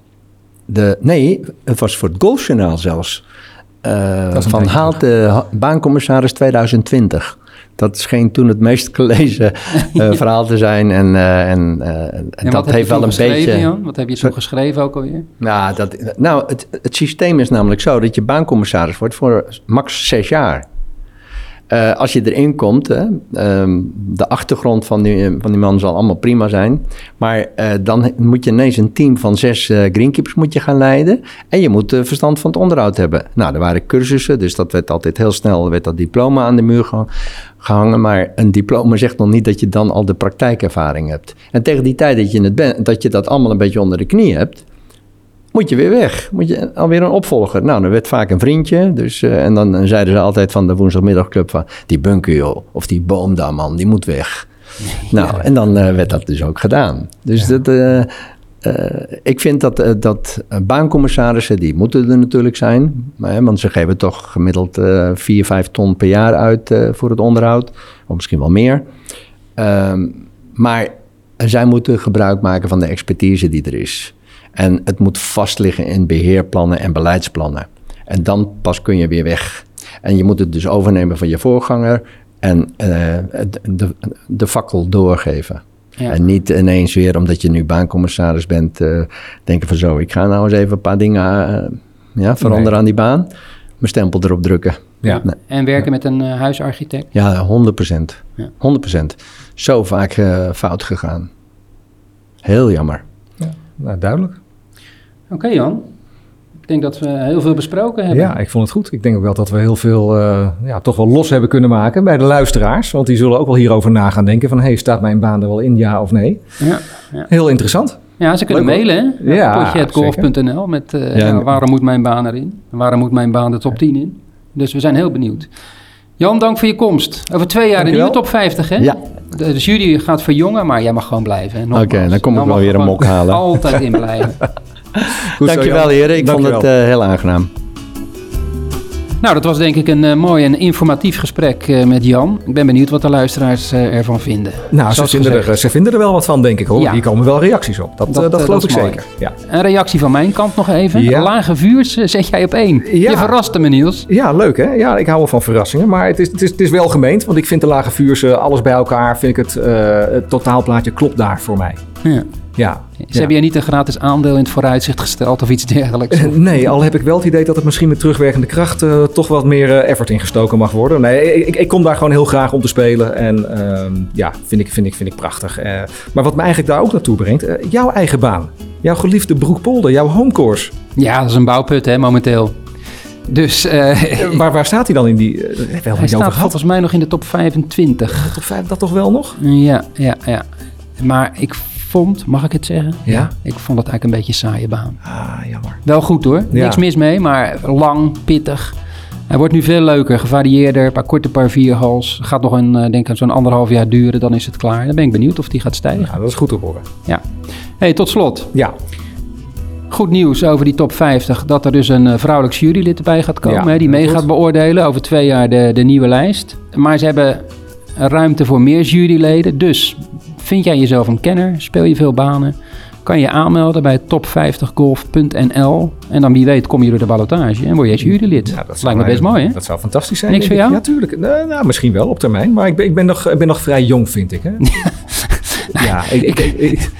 de, nee, het was voor het Golfjournaal zelfs. van haalt de baancommissaris 2020. Dat scheen toen het meest gelezen uh, verhaal te zijn. En, uh, en, uh, en dat heeft wel een beetje. Jan? Wat heb je toen geschreven ook alweer? Nou, dat, nou het, het systeem is namelijk zo dat je baancommissaris wordt voor max zes jaar. Als je erin komt, hè, um, de achtergrond van die, van die man zal allemaal prima zijn. Maar dan moet je ineens een team van zes greenkeepers moet je gaan leiden. En je moet verstand van het onderhoud hebben. Nou, er waren cursussen, dus dat werd altijd heel snel werd dat diploma aan de muur ge gehangen. Maar een diploma zegt nog niet dat je dan al de praktijkervaring hebt. En tegen die tijd dat je, het ben, dat, je dat allemaal een beetje onder de knie hebt, moet je weer weg. Moet je alweer een opvolger. Nou, dan werd vaak een vriendje. Dus, eh, en dan, zeiden ze altijd van de woensdagmiddagclub van... die bunker of die boom daar man, die moet weg. Nou, en dan eh, werd dat dus ook gedaan. Dus dat... eh, ik vind dat, eh, dat eh, baancommissarissen, die moeten er natuurlijk zijn. Maar, want ze geven toch gemiddeld eh 4, 5 ton per jaar uit eh, voor het onderhoud. Of misschien wel meer. Ehm, maar zij moeten gebruik maken van de expertise die er is. En het moet vastliggen in beheerplannen en beleidsplannen. En dan pas kun je weer weg. En je moet het dus overnemen van je voorganger en eh, de, de fakkel doorgeven. Ja. En niet ineens weer, omdat je nu baancommissaris bent, eh, denken van zo, ik ga nou eens even een paar dingen eh, ja, veranderen Nee. aan die baan. Mijn stempel erop drukken. Ja. Nee. En werken met een eh, huisarchitect. Ja, 100 procent. Ja. 100 procent. Zo vaak eh, fout gegaan. Heel jammer. Nou, duidelijk. Oké Jan, ik denk dat we heel veel besproken hebben. Ja, ik vond het goed. Ik denk ook wel dat we heel veel eh, ja, toch wel los hebben kunnen maken bij de luisteraars. Want die zullen ook wel hierover na gaan denken van... hey, staat mijn baan er wel in, ja of nee? Ja. Heel interessant. Ja, ze kunnen Leuk, mailen, hè? Ja, Potje.golf.nl met eh, Ja, ja, waarom moet mijn baan erin? Waarom moet mijn baan de top 10 in? Dus we zijn heel benieuwd. Jan, dank voor je komst. Over twee jaar een nieuwe top 50, hè? Ja. De, de jury gaat verjongen, maar jij mag gewoon blijven. Oké, dan kom ik wel weer een mok halen. Altijd in blijven. Goed Dankjewel Jan. heren, ik vond het eh, heel aangenaam. nou, dat was denk ik een eh, mooi en informatief gesprek eh, met Jan. Ik ben benieuwd wat de luisteraars eh, ervan vinden. Nou, ze vinden, er, ze vinden er wel wat van, denk ik hoor. Ja. Hier komen wel reacties op. Dat, Dat, dat geloof dat ik mooi. zeker. Ja. Een reactie van mijn kant nog even. Ja. Lage vuurs zet jij op één. Ja. Je verraste me, Niels. ja, leuk hè? Ja, ik hou wel van verrassingen. Maar het is, het is, het is wel gemeend. Want ik vind de lage vuurse, alles bij elkaar, vind ik het, eh, het totaalplaatje klopt daar voor mij. Ja. Ja. Ze Ja. hebben je niet een gratis aandeel in het vooruitzicht gesteld of iets dergelijks. Eh, Nee, al heb ik wel het idee dat het misschien met terugwerkende kracht eh, toch wat meer eh, effort ingestoken mag worden. Nee, ik, ik kom daar gewoon heel graag om te spelen. En ehm, ja, vind ik, vind, ik, vind ik prachtig. Maar wat me eigenlijk daar ook naartoe brengt, jouw eigen baan. Jouw geliefde Broekpolder, jouw homecourse. Ja, dat is een bouwput hè, momenteel. Dus Eh, waar, waar staat hij dan in die... wel hij over staat gehad. volgens mij nog in de top 25. Toch vijf- dat toch wel nog? Ja, ja, ja. Maar ik vond, mag ik het zeggen? Ja. Ik vond het eigenlijk een beetje een saaie baan. Ah, jammer. Wel goed hoor, Ja. niks mis mee, maar lang, pittig. Hij wordt nu veel leuker, gevarieerder, een paar korte paar vierhals. Gaat nog een, eh, denk ik, zo'n anderhalf jaar duren, dan is het klaar. Dan ben ik benieuwd of die gaat stijgen. Ja, dat is goed te horen. Ja. Hey, tot slot. Ja, Goed nieuws over die top 50. Dat er dus een eh, vrouwelijk jurylid erbij gaat komen. Ja, hè, die mee goed. gaat beoordelen over twee jaar de, de nieuwe lijst. Maar ze hebben ruimte voor meer juryleden. Dus vind jij jezelf een kenner? Speel je veel banen? Kan je aanmelden bij top50golf.nl. En dan wie weet kom je door de ballotage en word je eens jurylid. Ja, dat lijkt me best mooi hè? Dat zou fantastisch zijn. Niks voor jou? Ja, tuurlijk. Nou, nou, misschien wel op termijn. Maar ik ben, ik ben, nog, ik ben nog vrij jong, vind ik. Hè? ja, ik, ik, ik, ik,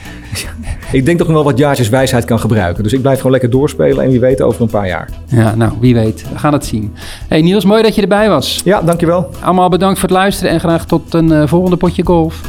ik denk toch nog wel wat jaartjes wijsheid kan gebruiken. Dus ik blijf gewoon lekker doorspelen. En wie weet over een paar jaar. Ja, nou wie weet. We gaan het zien. Hey Niels, mooi dat je erbij was. Ja, dankjewel. Allemaal bedankt voor het luisteren en graag tot een eh, volgende potje golf.